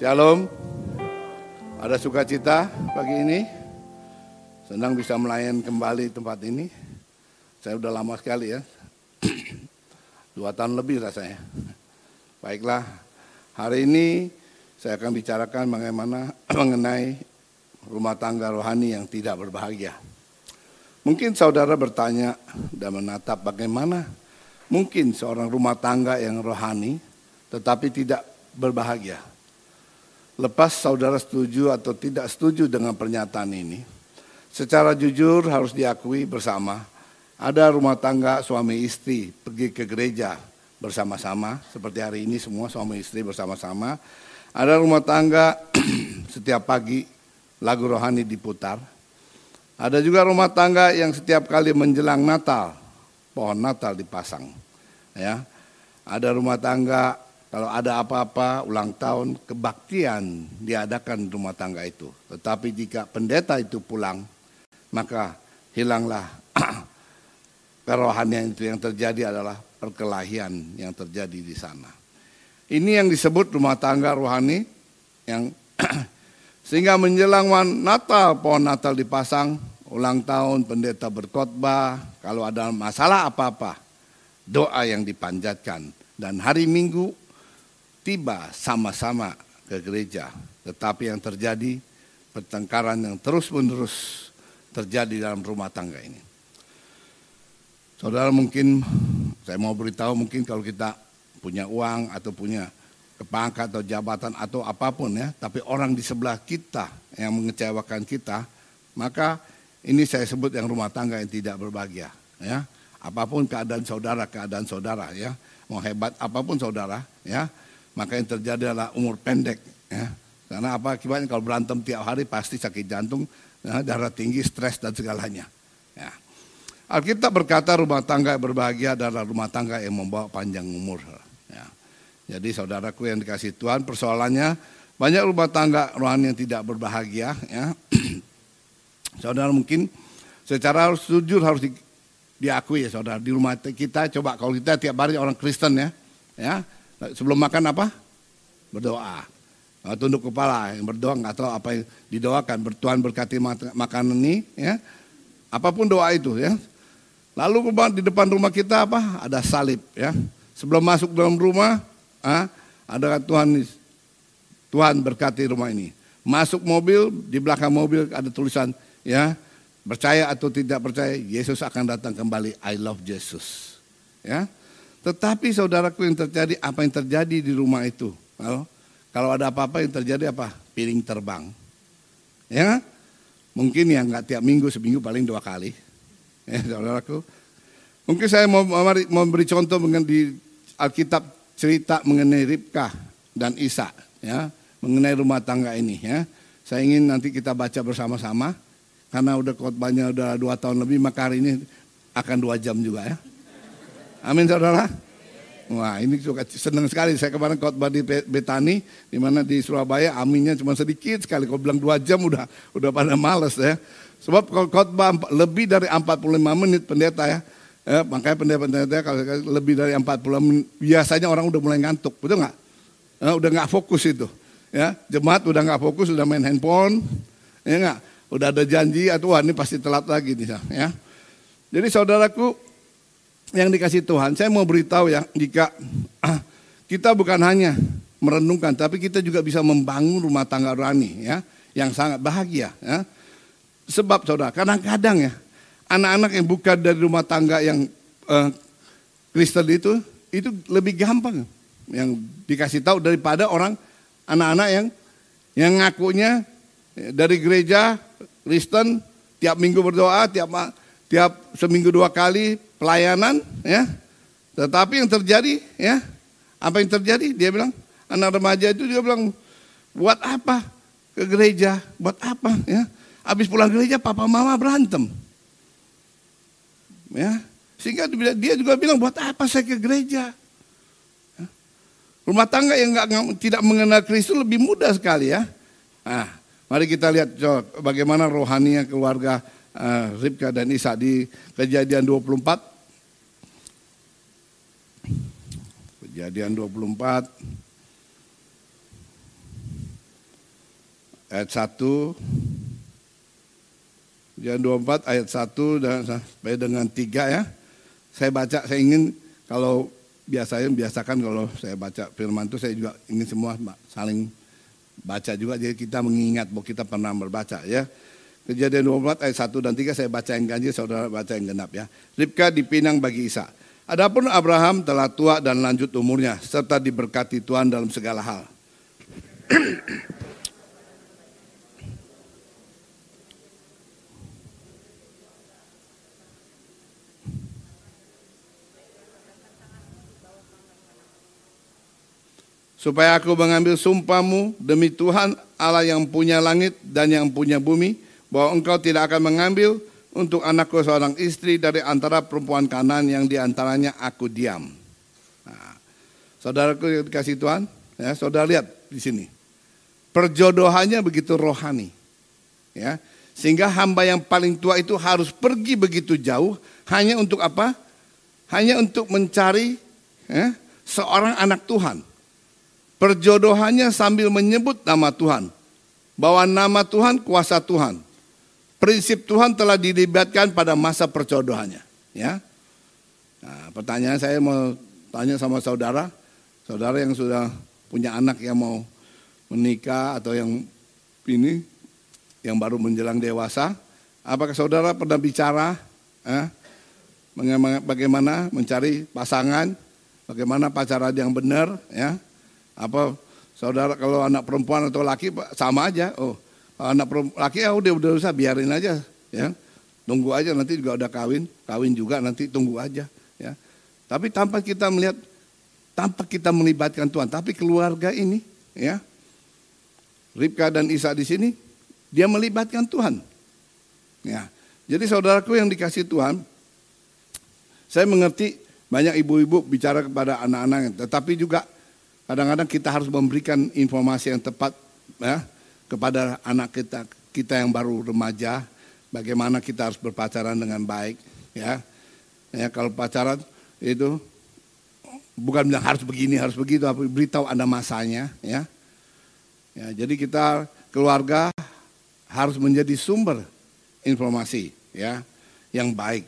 Shalom. Ada sukacita pagi ini. Senang bisa melayan kembali tempat ini. Saya udah lama sekali ya. Dua tahun lebih rasanya. Baiklah, hari ini saya akan bicarakan bagaimana mengenai rumah tangga rohani yang tidak berbahagia. Mungkin saudara bertanya dan menatap bagaimana mungkin seorang rumah tangga yang rohani tetapi tidak berbahagia. Lepas saudara setuju atau tidak setuju dengan pernyataan ini, secara jujur harus diakui bersama, ada rumah tangga suami istri pergi ke gereja bersama-sama, seperti hari ini semua suami istri bersama-sama. Ada rumah tangga setiap pagi lagu rohani diputar. Ada juga rumah tangga yang setiap kali menjelang Natal, pohon Natal dipasang. Ya, ada rumah tangga kalau ada apa-apa ulang tahun kebaktian diadakan di rumah tangga itu. Tetapi jika pendeta itu pulang, maka hilanglah kerohanian itu yang terjadi adalah perkelahian yang terjadi di sana. Ini yang disebut rumah tangga rohani yang sehingga menjelang Natal, pohon Natal dipasang, ulang tahun pendeta berkhotbah, kalau ada masalah apa-apa, doa yang dipanjatkan dan hari Minggu tiba sama-sama ke gereja, tetapi yang terjadi pertengkaran yang terus-menerus terjadi dalam rumah tangga ini. Saudara mungkin saya mau beritahu mungkin kalau kita punya uang atau punya kepangkat atau jabatan atau apa pun ya, tapi orang di sebelah kita yang mengecewakan kita, maka ini saya sebut yang rumah tangga yang tidak berbahagia ya. Apa pun keadaan saudara, keadaan saudara ya, mau hebat apa pun saudara ya, maka yang terjadi adalah umur pendek. Ya. Karena apa akibatnya kalau berantem tiap hari pasti sakit jantung, ya, darah tinggi, stres dan segalanya. Ya. Alkitab berkata rumah tangga yang berbahagia adalah rumah tangga yang membawa panjang umur. Ya. Jadi saudaraku yang dikasih Tuhan persoalannya banyak rumah tangga rohani yang tidak berbahagia. Ya. Saudara mungkin secara harus jujur harus di, diakui ya saudara di rumah kita coba kalau kita tiap hari orang Kristen ya, ya Sebelum makan apa? Berdoa. Nah, tunduk kepala, yang berdoa nggak tahu apa yang didoakan. Bertuhan berkati makanan ini, ya. Apa pun doa itu, ya. Lalu di depan rumah kita apa? Ada salib, ya. Sebelum masuk dalam rumah, ah, ada Tuhan Tuhan berkati rumah ini. Masuk mobil, di belakang mobil ada tulisan, ya, percaya atau tidak percaya, Yesus akan datang kembali. I love Jesus. Ya, tetapi saudaraku yang terjadi, apa yang terjadi di rumah itu? Kalau, kalau ada apa-apa yang terjadi apa? Piring terbang. Ya, mungkin ya nggak tiap minggu, seminggu paling dua kali. Ya, saudaraku. Mungkin saya mau memberi contoh dengan di Alkitab cerita mengenai Ribka dan Isa, ya, mengenai rumah tangga ini. Ya, saya ingin nanti kita baca bersama-sama, karena udah khotbahnya udah dua tahun lebih, maka hari ini akan dua jam juga ya. Amin saudara. Wah ini juga senang sekali. Saya kemarin khotbah di Betani, di mana di Surabaya aminnya cuma sedikit sekali. Kalau bilang dua jam udah udah pada males ya. Sebab kalau khotbah lebih dari 45 menit pendeta ya. ya makanya pendeta-pendeta kalau lebih dari 40 menit, biasanya orang udah mulai ngantuk, betul nggak? Ya, udah nggak fokus itu. Ya, jemaat udah nggak fokus, udah main handphone, ya nggak? Udah ada janji, atau wah ini pasti telat lagi nih ya. Jadi saudaraku, yang dikasih Tuhan, saya mau beritahu ya, jika kita bukan hanya merenungkan, tapi kita juga bisa membangun rumah tangga rohani ya, yang sangat bahagia. Ya. Sebab saudara, kadang-kadang ya, anak-anak yang bukan dari rumah tangga yang uh, Kristen itu, itu lebih gampang yang dikasih tahu daripada orang anak-anak yang yang ngakunya dari gereja Kristen tiap minggu berdoa, tiap tiap seminggu dua kali pelayanan ya. Tetapi yang terjadi ya, apa yang terjadi? Dia bilang anak remaja itu dia bilang buat apa ke gereja? Buat apa ya? Habis pulang gereja papa mama berantem. Ya. Sehingga dia juga bilang buat apa saya ke gereja? Ya. Rumah tangga yang enggak, tidak mengenal Kristus lebih mudah sekali ya. Nah, mari kita lihat bagaimana rohaninya keluarga uh, Ribka dan Isa di kejadian 24. Kejadian 24. ayat 1 Kejadian 24 ayat 1 dan sampai dengan 3 ya. Saya baca, saya ingin kalau biasanya biasakan kalau saya baca firman itu saya juga ingin semua saling baca juga jadi kita mengingat bahwa kita pernah berbaca ya. Kejadian 24 ayat 1 dan 3 saya baca yang ganjil, saudara baca yang genap ya. Ribka dipinang bagi Isa. Adapun Abraham telah tua dan lanjut umurnya serta diberkati Tuhan dalam segala hal. supaya aku mengambil sumpahmu demi Tuhan Allah yang punya langit dan yang punya bumi, bahwa engkau tidak akan mengambil untuk anakku seorang istri dari antara perempuan kanan yang di antaranya aku diam. Nah, saudaraku yang dikasih Tuhan, ya, saudara lihat di sini. Perjodohannya begitu rohani. Ya, sehingga hamba yang paling tua itu harus pergi begitu jauh hanya untuk apa? Hanya untuk mencari ya, seorang anak Tuhan. Perjodohannya sambil menyebut nama Tuhan. Bahwa nama Tuhan kuasa Tuhan. Prinsip Tuhan telah dilibatkan pada masa perjodohannya. Ya. Nah, pertanyaan saya mau tanya sama saudara. Saudara yang sudah punya anak yang mau menikah atau yang ini yang baru menjelang dewasa. Apakah saudara pernah bicara eh, bagaimana mencari pasangan, bagaimana pacaran yang benar, ya? Apa saudara kalau anak perempuan atau laki sama aja. Oh, anak laki ya udah udah usah biarin aja ya. Tunggu aja nanti juga udah kawin, kawin juga nanti tunggu aja ya. Tapi tanpa kita melihat tanpa kita melibatkan Tuhan, tapi keluarga ini ya. Ribka dan Isa di sini dia melibatkan Tuhan. Ya. Jadi saudaraku yang dikasih Tuhan, saya mengerti banyak ibu-ibu bicara kepada anak-anak, tetapi juga Kadang-kadang kita harus memberikan informasi yang tepat ya, kepada anak kita, kita yang baru remaja, bagaimana kita harus berpacaran dengan baik. Ya, ya kalau pacaran itu bukan bilang harus begini, harus begitu, tapi beritahu ada masanya. Ya, ya jadi kita keluarga harus menjadi sumber informasi ya yang baik.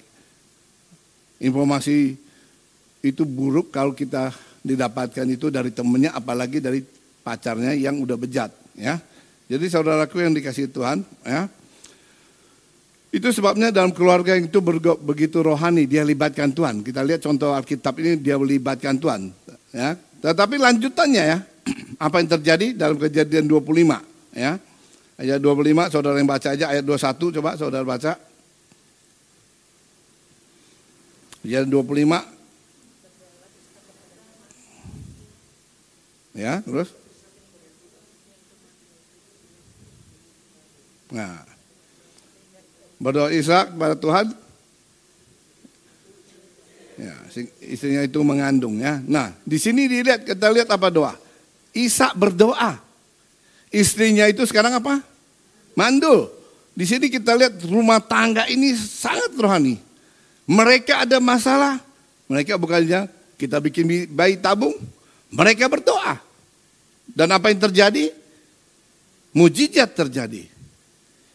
Informasi itu buruk kalau kita didapatkan itu dari temennya apalagi dari pacarnya yang udah bejat ya. Jadi saudaraku yang dikasih Tuhan ya. Itu sebabnya dalam keluarga yang itu begitu rohani dia libatkan Tuhan. Kita lihat contoh Alkitab ini dia melibatkan Tuhan ya. Tetapi lanjutannya ya apa yang terjadi dalam kejadian 25 ya. Ayat 25 saudara yang baca aja ayat 21 coba saudara baca. Kejadian 25 Ya, terus? Nah, berdoa Ishak kepada Tuhan. Ya, istrinya itu mengandung ya. Nah, di sini dilihat kita lihat apa doa. Ishak berdoa. Istrinya itu sekarang apa? Mandul. Di sini kita lihat rumah tangga ini sangat rohani. Mereka ada masalah, mereka bukannya kita bikin bayi tabung, mereka berdoa. Dan apa yang terjadi? Mujizat terjadi.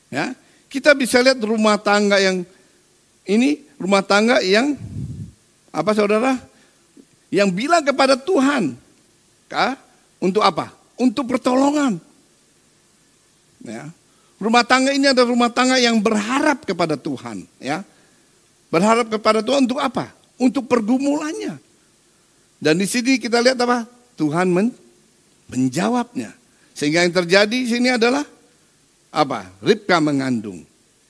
Ya, kita bisa lihat rumah tangga yang ini rumah tangga yang apa saudara? Yang bilang kepada Tuhan, kah? Untuk apa? Untuk pertolongan. Ya. Rumah tangga ini adalah rumah tangga yang berharap kepada Tuhan, ya. Berharap kepada Tuhan untuk apa? Untuk pergumulannya. Dan di sini kita lihat apa? Tuhan men menjawabnya. Sehingga yang terjadi di sini adalah apa? Ribka mengandung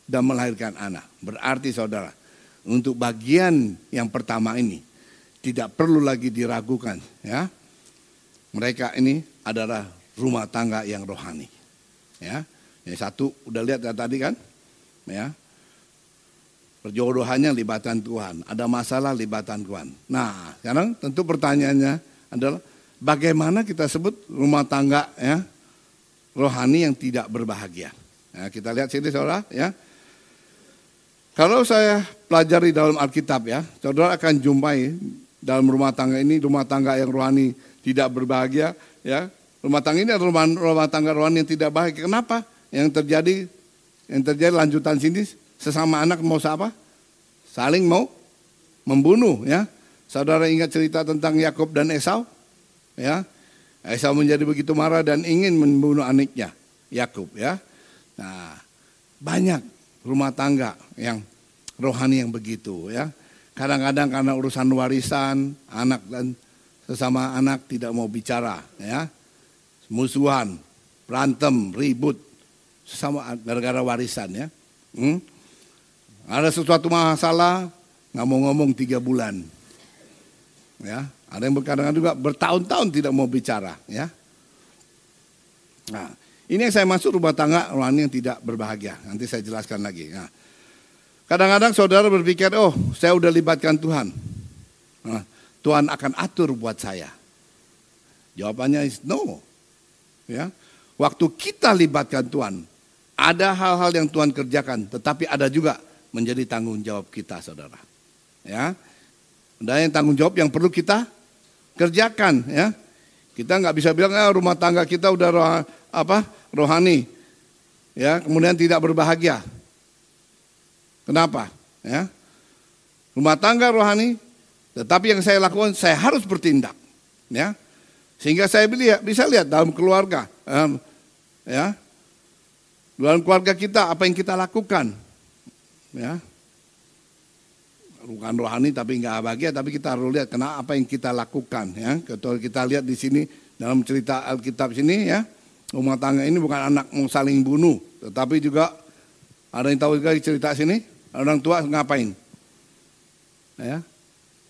dan melahirkan anak. Berarti saudara, untuk bagian yang pertama ini tidak perlu lagi diragukan ya. Mereka ini adalah rumah tangga yang rohani. Ya. Yang satu udah lihat ya tadi kan? Ya. Perjodohannya libatan Tuhan, ada masalah libatan Tuhan. Nah, sekarang tentu pertanyaannya adalah bagaimana kita sebut rumah tangga ya rohani yang tidak berbahagia. Nah, kita lihat sini saudara ya. Kalau saya pelajari dalam Alkitab ya, saudara akan jumpai dalam rumah tangga ini rumah tangga yang rohani tidak berbahagia ya. Rumah tangga ini adalah rumah, rumah tangga rohani yang tidak bahagia. Kenapa? yang terjadi yang terjadi lanjutan sini sesama anak mau apa? Saling mau membunuh ya. Saudara ingat cerita tentang Yakub dan Esau? Ya. Esau menjadi begitu marah dan ingin membunuh anaknya, Yakub ya. Nah, banyak rumah tangga yang rohani yang begitu ya. Kadang-kadang karena urusan warisan, anak dan sesama anak tidak mau bicara ya. Musuhan, berantem, ribut sesama gara-gara warisan ya. Hmm? Ada sesuatu masalah nggak mau ngomong tiga bulan. Ya, ada yang kadang juga bertahun-tahun tidak mau bicara, ya. Nah, ini yang saya masuk rumah tangga rohani yang tidak berbahagia. Nanti saya jelaskan lagi. Nah, kadang-kadang saudara berpikir, oh saya udah libatkan Tuhan. Nah, Tuhan akan atur buat saya. Jawabannya is no. Ya, waktu kita libatkan Tuhan, ada hal-hal yang Tuhan kerjakan, tetapi ada juga menjadi tanggung jawab kita, saudara. Ya, dan yang tanggung jawab yang perlu kita kerjakan ya. Kita nggak bisa bilang ah, rumah tangga kita udah roh, apa rohani, ya kemudian tidak berbahagia. Kenapa? Ya, rumah tangga rohani, tetapi yang saya lakukan saya harus bertindak, ya, sehingga saya bisa lihat dalam keluarga, ya, dalam keluarga kita apa yang kita lakukan, ya, bukan rohani tapi nggak bahagia tapi kita harus lihat kenapa apa yang kita lakukan ya kalau kita lihat di sini dalam cerita Alkitab sini ya rumah tangga ini bukan anak mau saling bunuh tetapi juga ada yang tahu juga cerita sini orang tua ngapain ya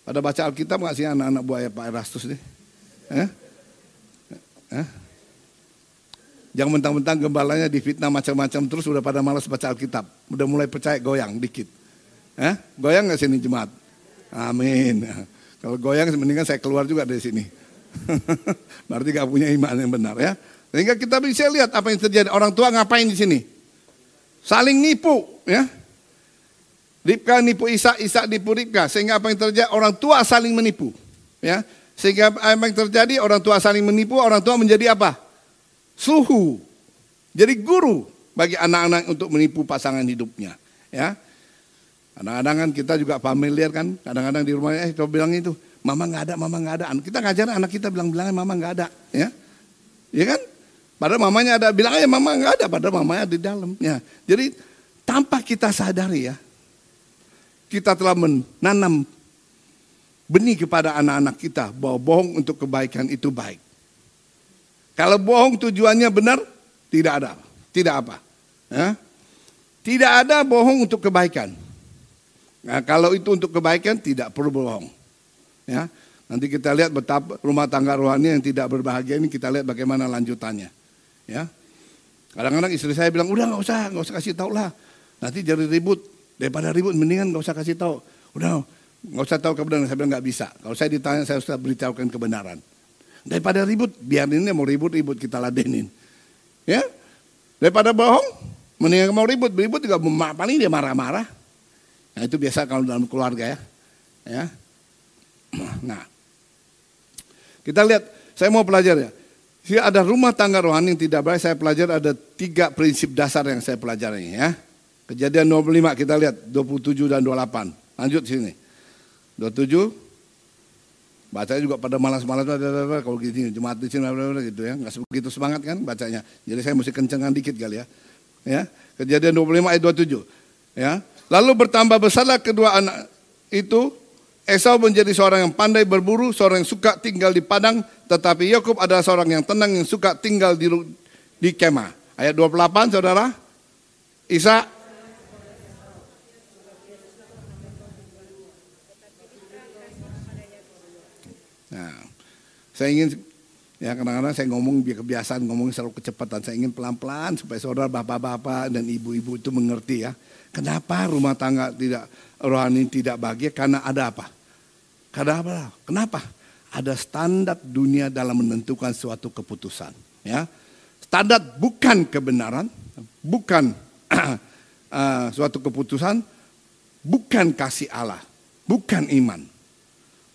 pada baca Alkitab nggak sih anak-anak buaya Pak Erastus nih ya? Ya? Jangan mentang-mentang gembalanya difitnah macam-macam terus udah pada malas baca Alkitab. Udah mulai percaya goyang dikit. Eh? Goyang nggak sini jemaat? Amin. Kalau goyang mendingan saya keluar juga dari sini. Berarti gak punya iman yang benar ya. Sehingga kita bisa lihat apa yang terjadi. Orang tua ngapain di sini? Saling nipu ya. Ribka nipu Isa, Isa nipu Ribka. Sehingga apa yang terjadi? Orang tua saling menipu. Ya. Sehingga apa yang terjadi? Orang tua saling menipu, orang tua menjadi apa? Suhu. Jadi guru bagi anak-anak untuk menipu pasangan hidupnya. Ya. Kadang-kadang kan kita juga familiar kan, kadang-kadang di rumah eh coba bilang itu, mama nggak ada, mama nggak ada. Kita ngajar anak kita bilang-bilangnya mama nggak ada, ya, ya kan? Padahal mamanya ada, bilang aja mama nggak ada, padahal mamanya di dalam. Ya. Jadi tanpa kita sadari ya, kita telah menanam benih kepada anak-anak kita bahwa bohong untuk kebaikan itu baik. Kalau bohong tujuannya benar, tidak ada, tidak apa. Ya. Tidak ada bohong untuk kebaikan. Nah, kalau itu untuk kebaikan tidak perlu bohong. Ya. Nanti kita lihat betapa rumah tangga rohani yang tidak berbahagia ini kita lihat bagaimana lanjutannya. Ya. Kadang-kadang istri saya bilang, udah nggak usah, nggak usah kasih tahu lah. Nanti jadi ribut. Daripada ribut, mendingan nggak usah kasih tahu. Udah, nggak usah tahu kebenaran. Saya bilang nggak bisa. Kalau saya ditanya, saya sudah beritahukan kebenaran. Daripada ribut, biar ini mau ribut-ribut kita ladenin. Ya, daripada bohong, mendingan mau ribut, ribut juga paling dia marah-marah. Nah, itu biasa kalau dalam keluarga ya. Ya. Nah, kita lihat, saya mau pelajar ya. Jika ada rumah tangga rohani yang tidak baik, saya pelajari ada tiga prinsip dasar yang saya pelajari ya. Kejadian 25 kita lihat 27 dan 28. Lanjut sini. 27 Bacanya juga pada malas-malas kalau gini jemaat di sini gitu ya, nggak begitu semangat kan bacanya. Jadi saya mesti kencengan dikit kali ya. Ya, Kejadian 25 ayat 27. Ya, Lalu bertambah besarlah kedua anak itu. Esau menjadi seorang yang pandai berburu, seorang yang suka tinggal di padang, tetapi Yakub adalah seorang yang tenang yang suka tinggal di di kemah. Ayat 28 Saudara. Isa Nah, saya ingin ya kadang-kadang saya ngomong kebiasaan ngomong selalu kecepatan. Saya ingin pelan-pelan supaya saudara bapak-bapak dan ibu-ibu itu mengerti ya. Kenapa rumah tangga tidak rohani tidak bahagia? Karena ada apa? Karena apa? Kenapa? Ada standar dunia dalam menentukan suatu keputusan. Ya, standar bukan kebenaran, bukan uh, suatu keputusan, bukan kasih Allah, bukan iman.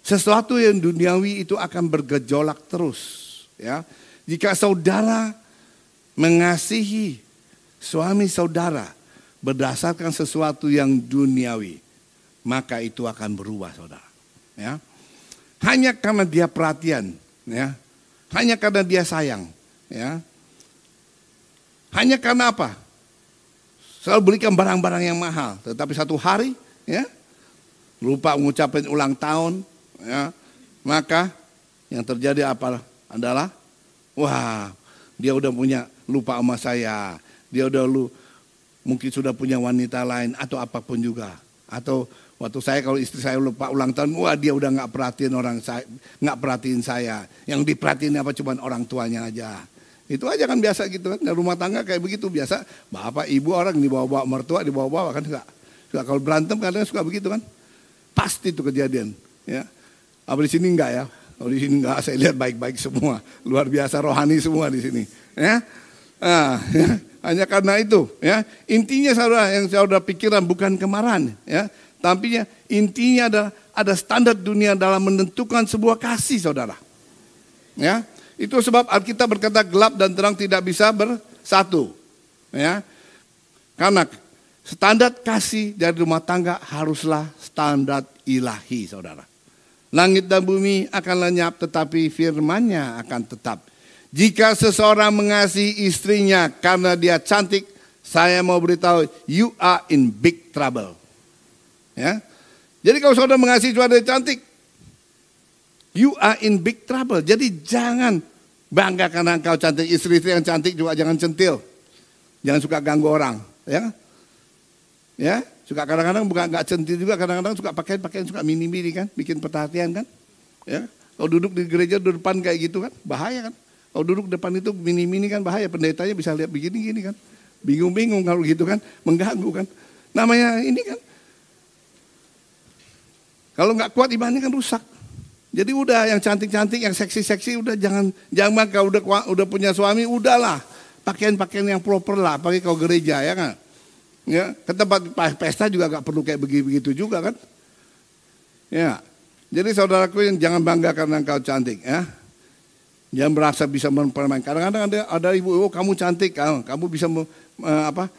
Sesuatu yang duniawi itu akan bergejolak terus. Ya, jika saudara mengasihi suami saudara berdasarkan sesuatu yang duniawi, maka itu akan berubah saudara. Ya. Hanya karena dia perhatian, ya. Hanya karena dia sayang, ya. Hanya karena apa? Selalu belikan barang-barang yang mahal, tetapi satu hari, ya, lupa mengucapkan ulang tahun, ya, maka yang terjadi apa adalah, wah, dia udah punya lupa sama saya, dia udah lu mungkin sudah punya wanita lain atau apa pun juga, atau Waktu saya kalau istri saya lupa ulang tahun, wah dia udah nggak perhatiin orang saya, nggak perhatiin saya. Yang diperhatiin apa cuma orang tuanya aja. Itu aja kan biasa gitu kan. Di rumah tangga kayak begitu biasa. Bapak, ibu orang dibawa-bawa mertua, dibawa-bawa kan suka. suka kalau berantem kadang suka begitu kan. Pasti itu kejadian. Ya. Apa di sini enggak ya? Kalau di sini enggak, saya lihat baik-baik semua. Luar biasa rohani semua di sini. Ya. Nah, ya. Hanya karena itu, ya. Intinya saudara yang saudara pikiran bukan kemarahan, ya. Tapi intinya ada ada standar dunia dalam menentukan sebuah kasih saudara. Ya, itu sebab Alkitab berkata gelap dan terang tidak bisa bersatu. Ya, karena standar kasih dari rumah tangga haruslah standar ilahi saudara. Langit dan bumi akan lenyap tetapi firmannya akan tetap. Jika seseorang mengasihi istrinya karena dia cantik, saya mau beritahu, you are in big trouble. Ya. Jadi kalau saudara mengasihi saudara cantik, you are in big trouble. Jadi jangan bangga karena engkau cantik. Istri-istri yang cantik juga jangan centil. Jangan suka ganggu orang. Ya, ya suka kadang-kadang bukan nggak centil juga, kadang-kadang suka pakaian-pakaian suka mini-mini kan, bikin perhatian kan. Ya, kalau duduk di gereja di depan kayak gitu kan, bahaya kan. Kalau duduk depan itu mini-mini kan bahaya, pendetanya bisa lihat begini-gini kan. Bingung-bingung kalau gitu kan, mengganggu kan. Namanya ini kan, kalau nggak kuat imannya kan rusak. Jadi udah yang cantik-cantik, yang seksi-seksi udah jangan jangan kalau udah udah punya suami udahlah pakaian-pakaian yang proper lah, pakai kau gereja ya kan. Ya, ke tempat pesta juga nggak perlu kayak begitu juga kan. Ya. Jadi saudaraku yang jangan bangga karena engkau cantik ya. Jangan merasa bisa mempermainkan. Kadang-kadang ada ada ibu, oh kamu cantik, kamu, kamu bisa uh, apa?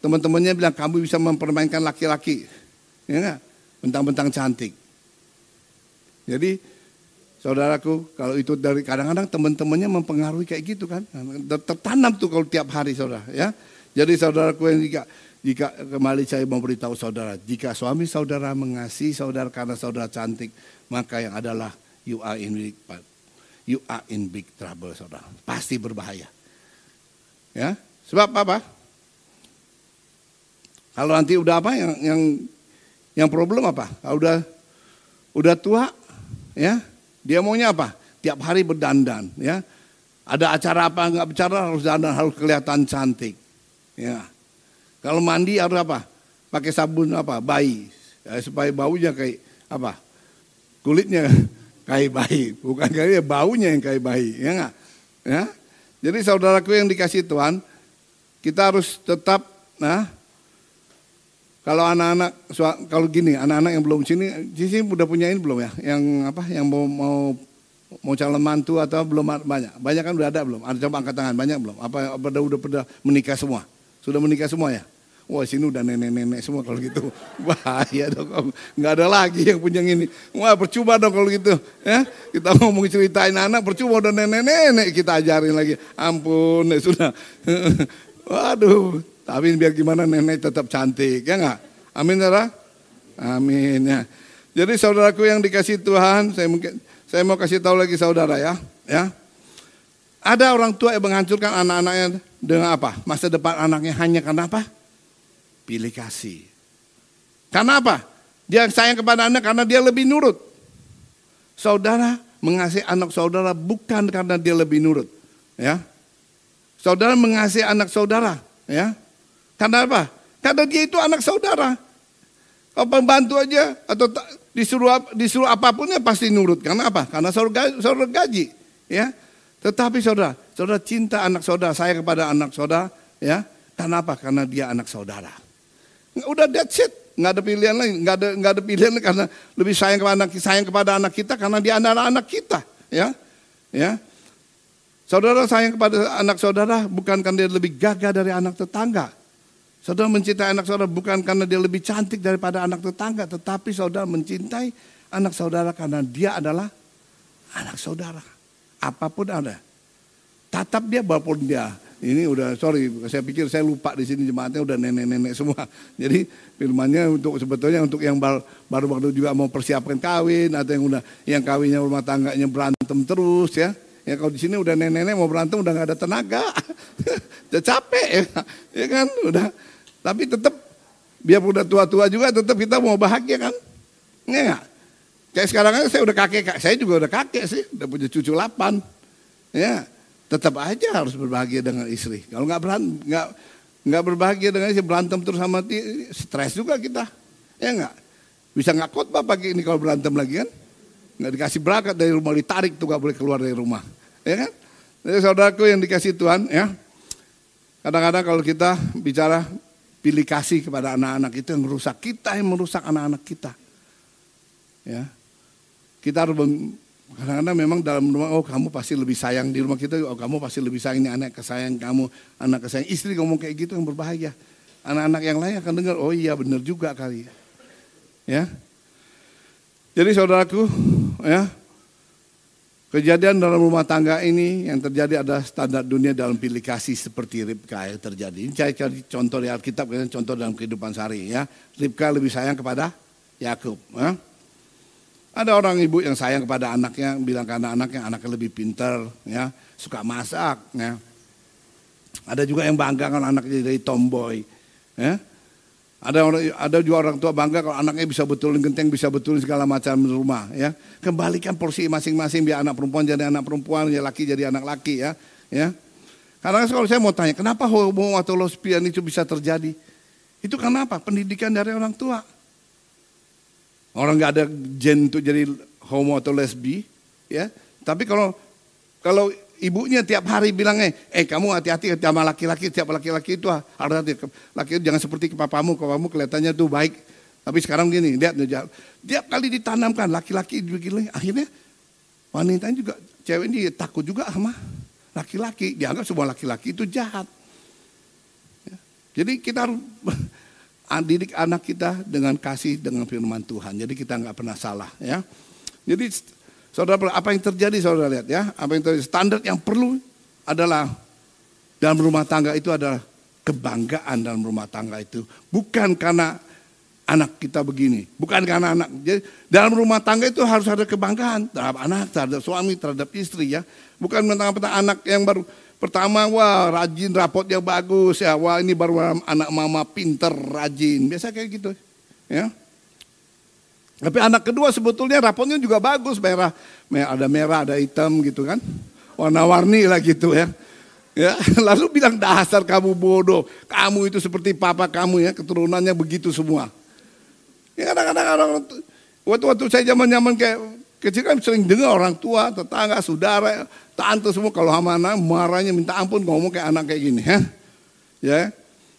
Teman-temannya bilang kamu bisa mempermainkan laki-laki. Ya enggak? Bentang-bentang cantik. Jadi saudaraku kalau itu dari kadang-kadang teman-temannya mempengaruhi kayak gitu kan. Tertanam tuh kalau tiap hari saudara ya. Jadi saudaraku yang jika jika kembali saya mau beritahu saudara, jika suami saudara mengasihi saudara karena saudara cantik, maka yang adalah you are in you are in big trouble saudara. Pasti berbahaya. Ya, sebab apa? Kalau nanti udah apa yang yang yang problem apa? Kalau udah udah tua, ya dia maunya apa? Tiap hari berdandan, ya. Ada acara apa nggak bicara harus dandan harus kelihatan cantik, ya. Kalau mandi harus apa? Pakai sabun apa? Bayi, ya, supaya baunya kayak apa? Kulitnya kayak bayi, bukan kayak baunya yang kayak bayi, ya nggak? Ya. Jadi saudaraku yang dikasih Tuhan, kita harus tetap nah kalau anak-anak kalau gini, anak-anak yang belum sini, sini udah punya ini belum ya? Yang apa? Yang mau mau mau calon mantu atau belum banyak? Banyak kan udah ada belum? Ada coba angkat tangan banyak belum? Apa udah udah menikah semua? Sudah menikah semua ya? Wah sini udah nenek-nenek semua kalau gitu. Bahaya dong, nggak ada lagi yang punya ini. Wah percuma dong kalau gitu. Ya, kita ngomong ceritain anak percuma udah nenek-nenek kita ajarin lagi. Ampun, ya sudah. Waduh, tapi biar gimana nenek tetap cantik, ya enggak? Amin saudara? Amin ya. Jadi saudaraku yang dikasih Tuhan, saya mungkin saya mau kasih tahu lagi saudara ya, ya. Ada orang tua yang menghancurkan anak-anaknya dengan apa? Masa depan anaknya hanya karena apa? Pilih kasih. Karena apa? Dia sayang kepada anak karena dia lebih nurut. Saudara mengasihi anak saudara bukan karena dia lebih nurut, ya. Saudara mengasihi anak saudara, ya, karena apa? Karena dia itu anak saudara. Kalau pembantu aja atau disuruh disuruh apa pun ya pasti nurut. Karena apa? Karena saudara, saudara gaji, ya. Tetapi saudara, saudara cinta anak saudara, saya kepada anak saudara, ya. Karena apa? Karena dia anak saudara. Udah that's it, nggak ada pilihan lain, nggak ada nggak ada pilihan karena lebih sayang kepada anak sayang kepada anak kita karena dia anak anak kita, ya, ya. Saudara sayang kepada anak saudara bukan karena dia lebih gagah dari anak tetangga. Saudara mencintai anak saudara bukan karena dia lebih cantik daripada anak tetangga, tetapi saudara mencintai anak saudara karena dia adalah anak saudara. Apa pun ada. Tatap dia walaupun dia ini udah sorry saya pikir saya lupa di sini jemaatnya udah nenek-nenek semua. Jadi firmannya untuk sebetulnya untuk yang baru, baru waktu juga mau persiapkan kawin atau yang udah yang kawinnya rumah tangganya berantem terus ya. Ya kalau di sini udah nenek-nenek mau berantem udah nggak ada tenaga, udah capek ya, ya kan, udah. Tapi tetap biar udah tua-tua juga tetap kita mau bahagia kan, enggak? Kayak sekarang saya udah kakek, saya juga udah kakek sih, udah punya cucu delapan, ya. Tetap aja harus berbahagia dengan istri. Kalau nggak berantem, nggak nggak berbahagia dengan istri berantem terus sama stres juga kita, ya nggak? Bisa nggak khotbah pagi ini kalau berantem lagi kan? Nggak dikasih berangkat dari rumah ditarik tuh nggak boleh keluar dari rumah ya kan? Jadi saudaraku yang dikasih Tuhan ya, kadang-kadang kalau kita bicara pilih kasih kepada anak-anak itu yang merusak kita yang merusak anak-anak kita. Ya, kita harus kadang-kadang memang dalam rumah oh kamu pasti lebih sayang di rumah kita oh kamu pasti lebih sayang ini anak kesayang kamu anak kesayang istri ngomong kayak gitu yang berbahaya anak-anak yang lain akan dengar oh iya benar juga kali ya jadi saudaraku ya Kejadian dalam rumah tangga ini yang terjadi adalah standar dunia dalam pilih kasih seperti Ribka yang terjadi. Ini saya cari contoh di Alkitab, contoh dalam kehidupan sehari ya. Ribka lebih sayang kepada Yakub. Ya. Ada orang ibu yang sayang kepada anaknya, bilang karena anaknya anaknya lebih pintar, ya, suka masak. Ya. Ada juga yang bangga kalau anaknya jadi tomboy. Ya. Ada orang, ada juga orang tua bangga kalau anaknya bisa betulin genteng, bisa betulin segala macam rumah. Ya, kembalikan porsi masing-masing biar anak perempuan jadi anak perempuan, ya laki jadi anak laki ya. Ya, karena kalau saya mau tanya, kenapa homo atau lesbian itu bisa terjadi? Itu kenapa? Pendidikan dari orang tua. Orang nggak ada gen untuk jadi homo atau lesbi, ya. Tapi kalau kalau ibunya tiap hari bilangnya, eh kamu hati-hati sama laki-laki, tiap laki-laki itu harus hati laki jangan seperti papamu, papamu kelihatannya tuh baik. Tapi sekarang gini, lihat tiap kali ditanamkan laki-laki begini, akhirnya wanita juga cewek ini takut juga sama laki-laki, dianggap semua laki-laki itu jahat. Ya. Jadi kita harus didik anak kita dengan kasih dengan firman Tuhan. Jadi kita nggak pernah salah ya. Jadi Saudara, apa yang terjadi saudara lihat ya? Apa yang terjadi? Standar yang perlu adalah dalam rumah tangga itu adalah kebanggaan dalam rumah tangga itu. Bukan karena anak kita begini, bukan karena anak. Jadi dalam rumah tangga itu harus ada kebanggaan terhadap anak, terhadap suami, terhadap istri ya. Bukan tentang anak yang baru pertama wah rajin rapotnya bagus ya, wah ini baru anak mama pinter rajin. Biasa kayak gitu ya. Tapi anak kedua sebetulnya rapotnya juga bagus, merah, ada merah, ada hitam gitu kan. Warna-warni lah gitu ya. Ya, lalu bilang dasar kamu bodoh, kamu itu seperti papa kamu ya, keturunannya begitu semua. Ya kadang-kadang orang waktu-waktu saya zaman-zaman kayak kecil kan sering dengar orang tua, tetangga, saudara, tante semua kalau sama anak marahnya minta ampun ngomong kayak anak kayak gini ya. Ya.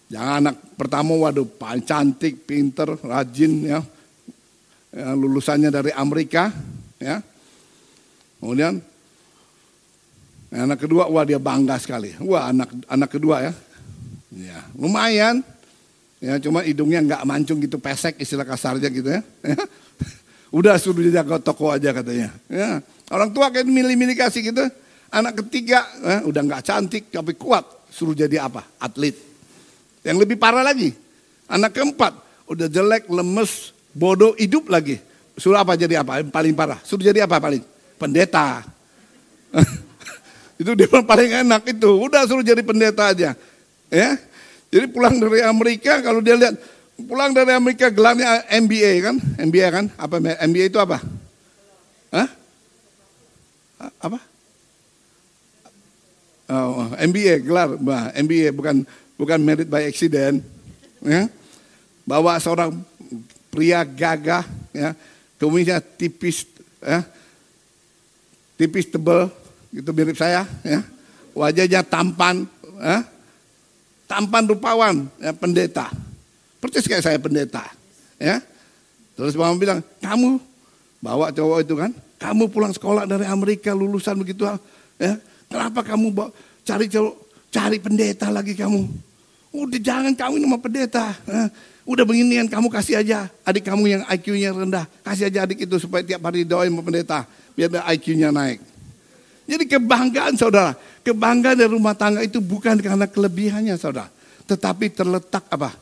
Jangan anak pertama waduh paling cantik, pinter, rajin ya ya, lulusannya dari Amerika, ya. Kemudian anak kedua, wah dia bangga sekali. Wah anak anak kedua ya, ya lumayan. Ya cuma hidungnya nggak mancung gitu pesek istilah kasarnya gitu ya. Udah suruh dia jaga toko aja katanya. Ya. Orang tua kayak milih-milih kasih gitu. Anak ketiga ya, udah nggak cantik tapi kuat. Suruh jadi apa? Atlet. Yang lebih parah lagi. Anak keempat udah jelek, lemes, bodoh hidup lagi. Suruh apa jadi apa? Paling parah. Suruh jadi apa paling? Pendeta. itu dia paling enak itu. Udah suruh jadi pendeta aja. Ya. Jadi pulang dari Amerika kalau dia lihat pulang dari Amerika gelarnya MBA kan? MBA kan? Apa MBA itu apa? Hah? Apa? Oh, MBA gelar, bah, MBA bukan bukan merit by accident. Ya. Bawa seorang pria gagah, ya, kumisnya tipis, ya, tipis tebal, gitu mirip saya, ya, wajahnya tampan, ya, tampan rupawan, ya, pendeta, persis kayak saya pendeta, ya. Terus mama bilang, kamu bawa cowok itu kan, kamu pulang sekolah dari Amerika lulusan begitu, ya, Kenapa kamu cari cari pendeta lagi kamu? Udah jangan kawin sama pendeta. Udah beginian kamu kasih aja adik kamu yang IQ-nya rendah. Kasih aja adik itu supaya tiap hari doain sama pendeta. Biar IQ-nya naik. Jadi kebanggaan saudara. Kebanggaan dari rumah tangga itu bukan karena kelebihannya saudara. Tetapi terletak apa?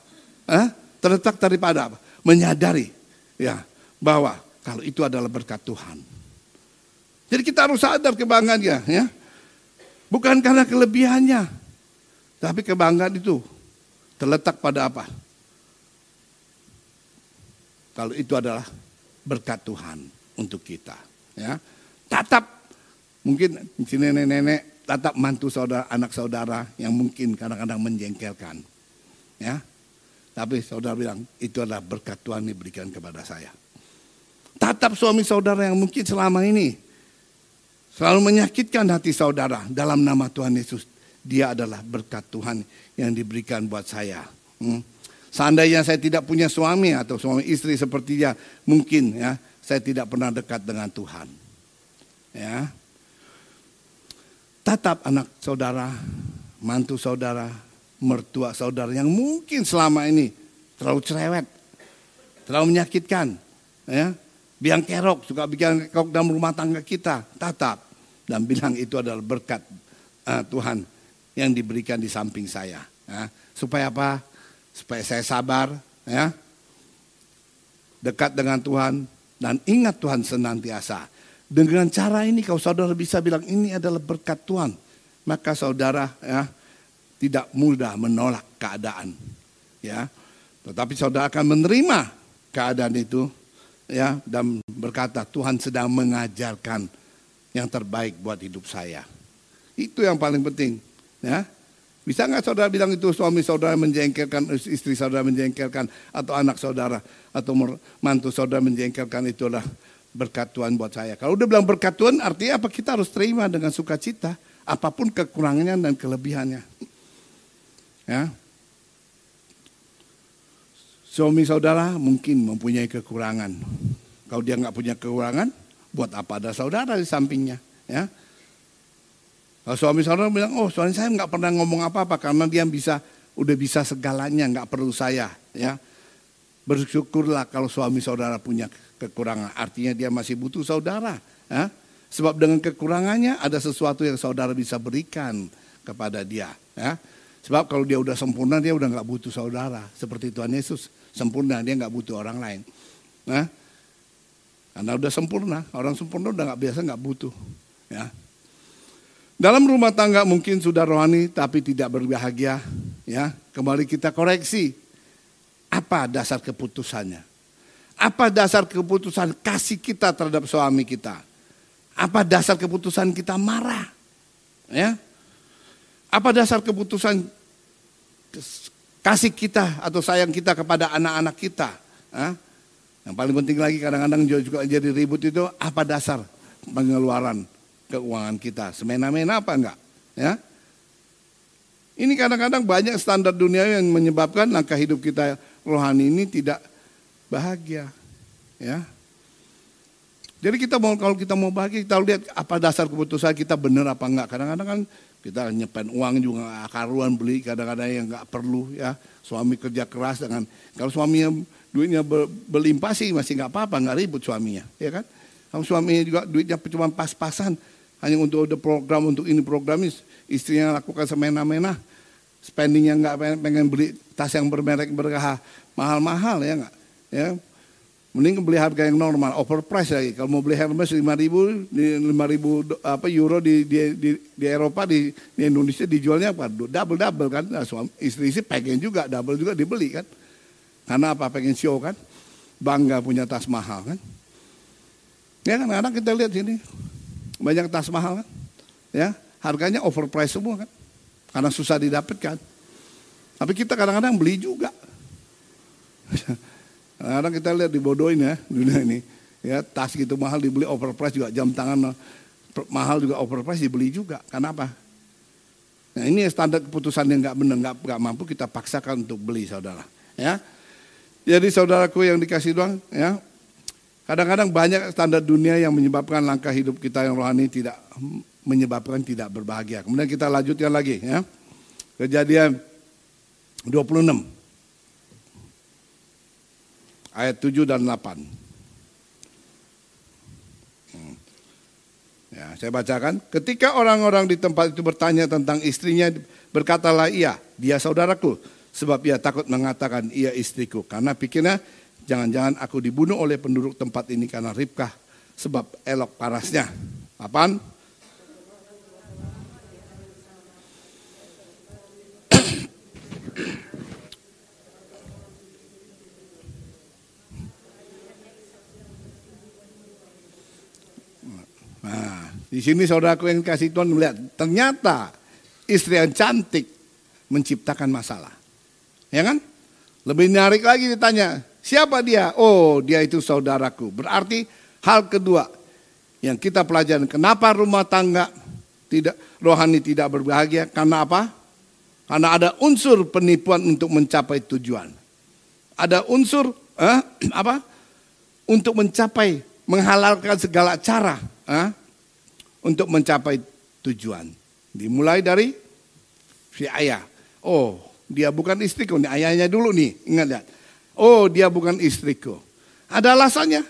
Eh? Terletak daripada? Menyadari ya bahwa kalau itu adalah berkat Tuhan. Jadi kita harus sadar kebanggaannya ya. Bukan karena kelebihannya. Tapi kebanggaan itu terletak pada apa? Kalau itu adalah berkat Tuhan untuk kita. Ya, tatap mungkin si nenek-nenek tatap mantu saudara, anak saudara yang mungkin kadang-kadang menjengkelkan. Ya, tapi saudara bilang itu adalah berkat Tuhan yang diberikan kepada saya. Tatap suami saudara yang mungkin selama ini selalu menyakitkan hati saudara dalam nama Tuhan Yesus. Dia adalah berkat Tuhan yang diberikan buat saya. Hmm. Seandainya saya tidak punya suami atau suami istri seperti dia, mungkin ya saya tidak pernah dekat dengan Tuhan. Ya. Tatap anak saudara, mantu saudara, mertua saudara yang mungkin selama ini terlalu cerewet, terlalu menyakitkan, ya. Biang kerok, suka biang kerok dalam rumah tangga kita, tatap dan bilang itu adalah berkat uh, Tuhan yang diberikan di samping saya. Ya. Supaya apa? supaya saya sabar, ya. Dekat dengan Tuhan dan ingat Tuhan senantiasa. Dengan cara ini kalau saudara bisa bilang ini adalah berkat Tuhan, maka saudara ya tidak mudah menolak keadaan. Ya. Tetapi saudara akan menerima keadaan itu ya dan berkata Tuhan sedang mengajarkan yang terbaik buat hidup saya. Itu yang paling penting, ya. Bisa nggak saudara bilang itu suami saudara menjengkelkan, istri saudara menjengkelkan, atau anak saudara, atau mantu saudara menjengkelkan itulah berkat Tuhan buat saya. Kalau udah bilang berkat Tuhan artinya apa? Kita harus terima dengan sukacita. Apa pun kekurangannya dan kelebihannya. Ya. Suami saudara mungkin mempunyai kekurangan. Kalau dia nggak punya kekurangan, buat apa ada saudara di sampingnya? Ya. Kalau suami saudara bilang, oh suami saya nggak pernah ngomong apa-apa karena dia bisa udah bisa segalanya, nggak perlu saya. Ya, bersyukurlah kalau suami saudara punya kekurangan. Artinya dia masih butuh saudara. Ya? Sebab dengan kekurangannya ada sesuatu yang saudara bisa berikan kepada dia. Ya? Sebab kalau dia udah sempurna dia udah nggak butuh saudara. Seperti Tuhan Yesus sempurna dia nggak butuh orang lain. Nah, karena udah sempurna, orang sempurna udah nggak biasa nggak butuh. Ya, dalam rumah tangga mungkin sudah rohani tapi tidak berbahagia, ya. Kembali kita koreksi. Apa dasar keputusannya? Apa dasar keputusan kasih kita terhadap suami kita? Apa dasar keputusan kita marah? Ya. Apa dasar keputusan kasih kita atau sayang kita kepada anak-anak kita? Ya? Yang paling penting lagi kadang-kadang juga jadi ribut itu apa dasar pengeluaran keuangan kita. Semena-mena apa enggak? Ya. Ini kadang-kadang banyak standar dunia yang menyebabkan langkah hidup kita rohani ini tidak bahagia. Ya. Jadi kita mau kalau kita mau bahagia kita lihat apa dasar keputusan kita benar apa enggak. Kadang-kadang kan kita nyepen uang juga karuan beli kadang-kadang yang enggak perlu ya. Suami kerja keras dengan kalau suaminya duitnya berlimpah sih masih enggak apa-apa, enggak ribut suaminya, ya kan? Kalau suaminya juga duitnya cuma pas-pasan, hanya untuk ada program untuk ini program ini istrinya lakukan semena-mena spendingnya nggak pengen beli tas yang bermerek berkah mahal-mahal ya nggak ya mending beli harga yang normal overprice lagi kalau mau beli Hermes lima ribu lima ribu apa euro di, di, di, di Eropa di, di Indonesia dijualnya apa double double kan nah, suami istri istri pengen juga double juga dibeli kan karena apa pengen show kan bangga punya tas mahal kan ya kan kadang kita lihat sini banyak tas mahal kan? Ya, harganya overpriced semua kan? Karena susah didapatkan. Tapi kita kadang-kadang beli juga. Kadang-kadang kita lihat dibodohin ya dunia ini. Ya, tas gitu mahal dibeli overpriced juga jam tangan mahal juga overpriced dibeli juga. Kenapa? Nah ini standar keputusan yang nggak benar, nggak nggak mampu kita paksakan untuk beli saudara. Ya, jadi saudaraku yang dikasih doang, ya Kadang-kadang banyak standar dunia yang menyebabkan langkah hidup kita yang rohani tidak menyebabkan tidak berbahagia. Kemudian kita lanjutkan lagi ya. Kejadian 26 ayat 7 dan 8. Hmm. Ya, saya bacakan, ketika orang-orang di tempat itu bertanya tentang istrinya, berkatalah ia, dia saudaraku, sebab ia takut mengatakan ia istriku, karena pikirnya jangan-jangan aku dibunuh oleh penduduk tempat ini karena Ribkah sebab elok parasnya. 8 di sini saudaraku yang kasih Tuhan melihat ternyata istri yang cantik menciptakan masalah. Ya kan? Lebih menarik lagi ditanya, siapa dia? Oh, dia itu saudaraku. Berarti hal kedua yang kita pelajari, kenapa rumah tangga tidak rohani tidak berbahagia? Karena apa? Karena ada unsur penipuan untuk mencapai tujuan. Ada unsur eh, apa? Untuk mencapai menghalalkan segala cara ah, untuk mencapai tujuan. Dimulai dari si ayah. Oh, dia bukan istriku. Ini ayahnya dulu nih, ingat lihat. Oh, dia bukan istriku. Ada alasannya.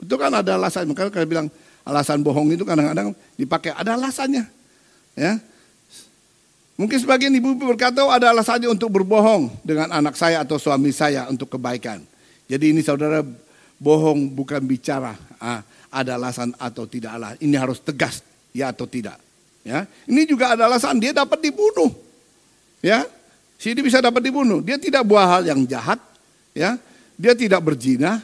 Itu kan ada alasan. Makanya kalau bilang alasan bohong itu kadang-kadang dipakai. Ada alasannya. Ya, Mungkin sebagian ibu berkata oh, ada alasannya untuk berbohong dengan anak saya atau suami saya untuk kebaikan. Jadi ini saudara bohong bukan bicara. Ah, ada alasan atau tidak alasan. Ini harus tegas ya atau tidak. Ya, ini juga ada alasan dia dapat dibunuh. Ya, sini bisa dapat dibunuh. Dia tidak buat hal yang jahat, ya. Dia tidak berzina,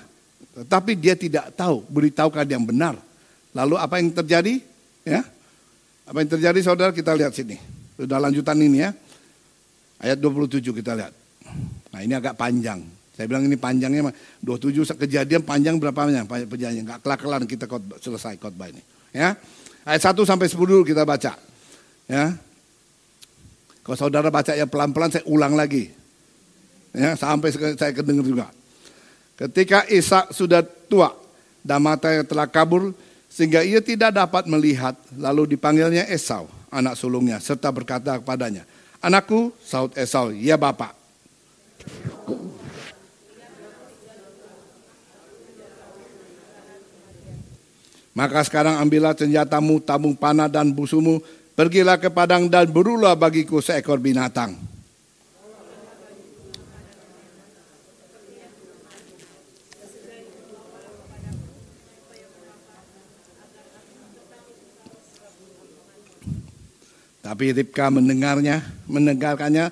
tapi dia tidak tahu, beritahukan yang benar. Lalu apa yang terjadi? Ya, apa yang terjadi saudara kita lihat sini. Sudah lanjutan ini ya. Ayat 27 kita lihat. Nah ini agak panjang. Saya bilang ini panjangnya 27 kejadian panjang berapa banyak perjanjian. Enggak kelak-kelar kita selesai khotbah ini. Ya. Ayat 1 sampai 10 dulu kita baca. Ya. Kalau saudara baca ya pelan-pelan saya ulang lagi. Ya, sampai saya kedengar juga. Ketika Ishak sudah tua dan matanya telah kabur sehingga ia tidak dapat melihat, lalu dipanggilnya Esau, anak sulungnya, serta berkata kepadanya, Anakku, saud Esau, ya bapak. Maka sekarang ambillah senjatamu, tabung panah dan busumu, pergilah ke padang dan berulah bagiku seekor binatang. Tapi Ribka mendengarnya, mendengarkannya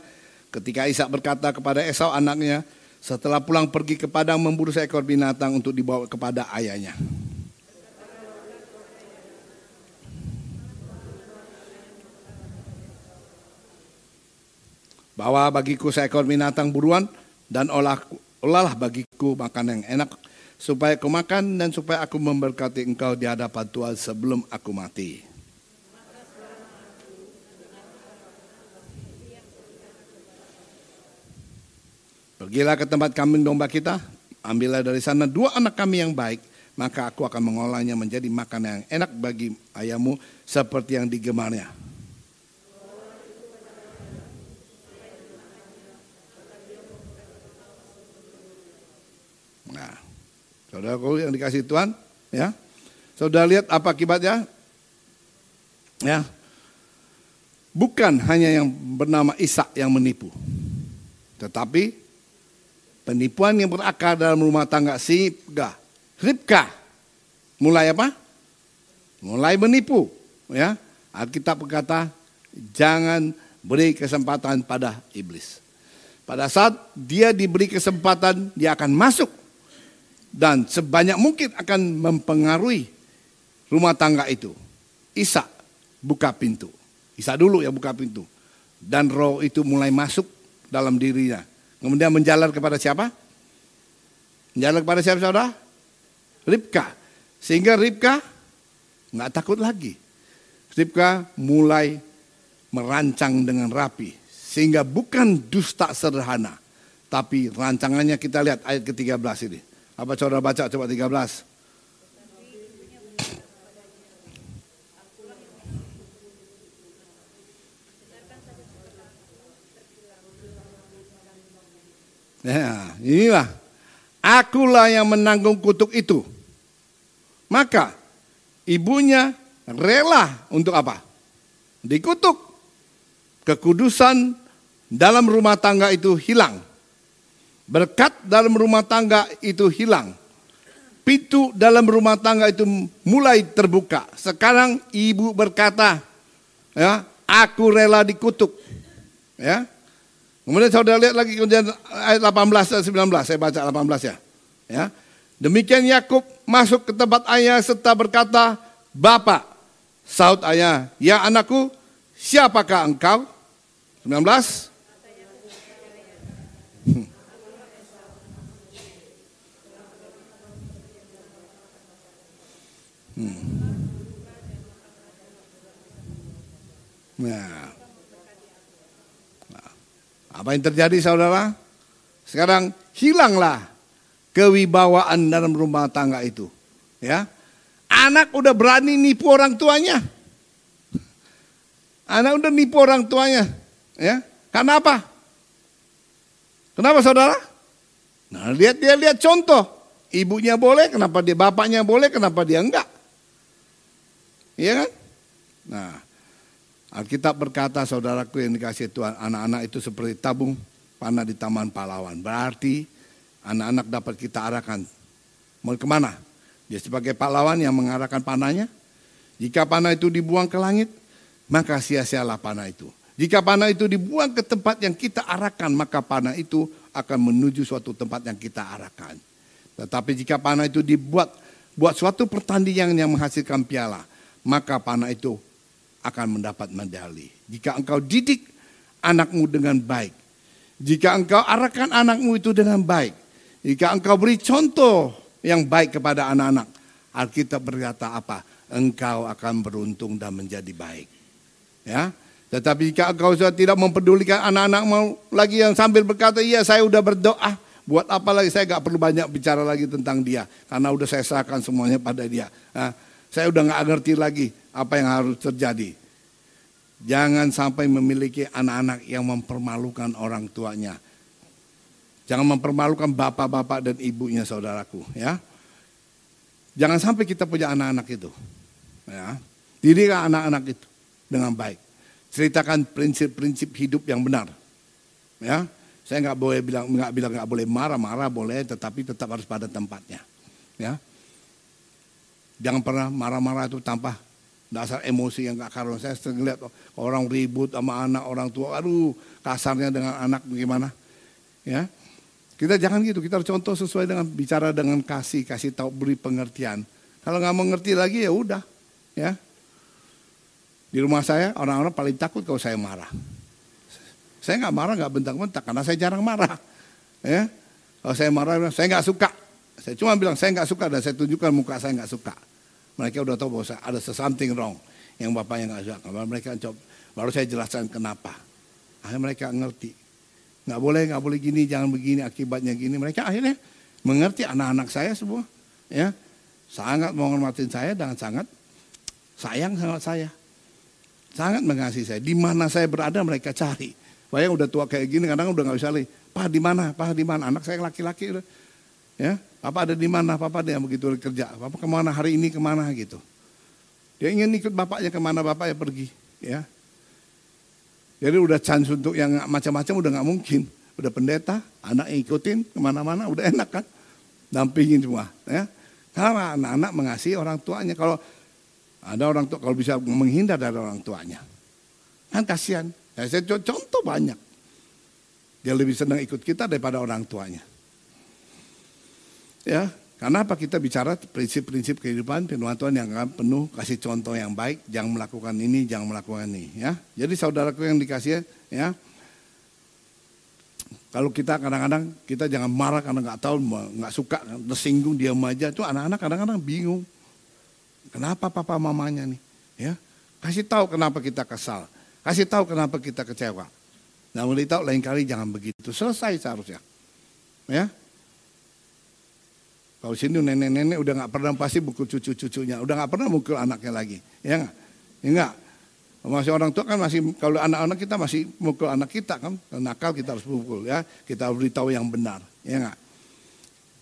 ketika Ishak berkata kepada Esau anaknya, setelah pulang pergi ke padang memburu seekor binatang untuk dibawa kepada ayahnya. Bawa bagiku seekor binatang buruan dan olah olahlah bagiku makan yang enak supaya aku makan dan supaya aku memberkati engkau di hadapan Tuhan sebelum aku mati. Pergilah ke tempat kambing domba kita, ambillah dari sana dua anak kami yang baik, maka aku akan mengolahnya menjadi makanan yang enak bagi ayahmu seperti yang digemarnya. Saudaraku yang dikasih Tuhan, ya, saudara lihat apa akibatnya? Ya, bukan hanya yang bernama Ishak yang menipu, tetapi penipuan yang berakar dalam rumah tangga si Ribka, mulai apa? Mulai menipu, ya. Alkitab berkata, jangan beri kesempatan pada iblis. Pada saat dia diberi kesempatan, dia akan masuk dan sebanyak mungkin akan mempengaruhi rumah tangga itu. Isa buka pintu. Isa dulu yang buka pintu. Dan roh itu mulai masuk dalam dirinya. Kemudian menjalar kepada siapa? Menjalar kepada siapa saudara? Ribka. Sehingga Ribka nggak takut lagi. Ribka mulai merancang dengan rapi. Sehingga bukan dusta sederhana. Tapi rancangannya kita lihat ayat ke-13 ini. Apa saudara baca coba 13. Ya, inilah. Akulah yang menanggung kutuk itu. Maka ibunya rela untuk apa? Dikutuk. Kekudusan dalam rumah tangga itu hilang. Berkat dalam rumah tangga itu hilang. Pintu dalam rumah tangga itu mulai terbuka. Sekarang ibu berkata, ya, aku rela dikutuk. Ya. Kemudian saudara lihat lagi kemudian ayat 18 dan 19, saya baca 18 ya. Ya. Demikian Yakub masuk ke tempat ayah serta berkata, Bapak, saut ayah, ya anakku, siapakah engkau? 19. Hmm. Nah. Apa yang terjadi saudara? Sekarang hilanglah kewibawaan dalam rumah tangga itu. Ya, Anak udah berani nipu orang tuanya. Anak udah nipu orang tuanya. Ya, Karena apa? Kenapa saudara? Nah, lihat dia lihat contoh. Ibunya boleh, kenapa dia bapaknya boleh, kenapa dia enggak? Iya kan? Nah, Alkitab berkata saudaraku yang dikasih Tuhan, anak-anak itu seperti tabung panah di taman pahlawan. Berarti anak-anak dapat kita arahkan. Mau ke mana? Dia sebagai pahlawan yang mengarahkan panahnya. Jika panah itu dibuang ke langit, maka sia-sialah panah itu. Jika panah itu dibuang ke tempat yang kita arahkan, maka panah itu akan menuju suatu tempat yang kita arahkan. Tetapi jika panah itu dibuat buat suatu pertandingan yang menghasilkan piala, maka panah itu akan mendapat medali. Jika engkau didik anakmu dengan baik, jika engkau arahkan anakmu itu dengan baik, jika engkau beri contoh yang baik kepada anak-anak, Alkitab berkata apa? Engkau akan beruntung dan menjadi baik. Ya, tetapi jika engkau sudah tidak mempedulikan anak-anak mau lagi yang sambil berkata, iya saya udah berdoa, buat apa lagi saya gak perlu banyak bicara lagi tentang dia, karena udah saya serahkan semuanya pada dia. Nah, saya udah nggak ngerti lagi apa yang harus terjadi. Jangan sampai memiliki anak-anak yang mempermalukan orang tuanya. Jangan mempermalukan bapak-bapak dan ibunya saudaraku ya. Jangan sampai kita punya anak-anak itu. Ya. Didikan anak-anak itu dengan baik. Ceritakan prinsip-prinsip hidup yang benar. Ya, saya nggak boleh bilang nggak bilang nggak boleh marah-marah boleh, tetapi tetap harus pada tempatnya. Ya, Jangan pernah marah-marah itu tanpa dasar emosi yang gak karuan. Saya sering lihat orang ribut sama anak orang tua, aduh kasarnya dengan anak bagaimana. Ya, kita jangan gitu, kita harus contoh sesuai dengan bicara dengan kasih, kasih tahu beri pengertian. Kalau nggak mengerti lagi ya udah, ya. Di rumah saya orang-orang paling takut kalau saya marah. Saya nggak marah, nggak bentak-bentak karena saya jarang marah. Ya, kalau saya marah, saya nggak suka. Saya cuma bilang saya nggak suka dan saya tunjukkan muka saya nggak suka. Mereka udah tahu bahwa ada something wrong yang bapaknya nggak suka. Baru mereka coba, baru saya jelaskan kenapa. Akhirnya mereka ngerti. Nggak boleh, nggak boleh gini, jangan begini, akibatnya gini. Mereka akhirnya mengerti anak-anak saya semua. Ya, sangat menghormatin saya dan sangat sayang sama saya. Sangat mengasihi saya. Di mana saya berada mereka cari. Bayang udah tua kayak gini, kadang udah nggak bisa lagi. Pak di mana? Pak di mana? Anak saya laki-laki Ya, Papa ada di mana? Papa dia begitu kerja. Papa ke mana hari ini ke mana gitu. Dia ingin ikut bapaknya ke mana bapak ya pergi. Ya. Jadi udah chance untuk yang macam-macam udah nggak mungkin. Udah pendeta, anak ikutin ke mana-mana udah enak kan. Dampingin semua. Ya. Karena anak-anak mengasihi orang tuanya. Kalau ada orang tua kalau bisa menghindar dari orang tuanya. Kan kasihan. Ya, saya contoh banyak. Dia lebih senang ikut kita daripada orang tuanya. Ya, karena apa kita bicara prinsip-prinsip kehidupan firman Tuhan yang penuh kasih contoh yang baik, jangan melakukan ini, jangan melakukan ini, ya. Jadi saudaraku yang dikasih ya, kalau kita kadang-kadang kita jangan marah karena nggak tahu, nggak suka, tersinggung, diam aja. Itu anak-anak kadang-kadang bingung. Kenapa papa mamanya nih? Ya, kasih tahu kenapa kita kesal, kasih tahu kenapa kita kecewa. Nah, mulai tahu lain kali jangan begitu. Selesai seharusnya. Ya, kalau sini nenek-nenek udah nggak pernah pasti mukul cucu-cucunya, udah nggak pernah mukul anaknya lagi, ya nggak? Ya enggak. Masih orang tua kan masih kalau anak-anak kita masih mukul anak kita kan, nakal kita harus pukul ya, kita beritahu yang benar, ya enggak?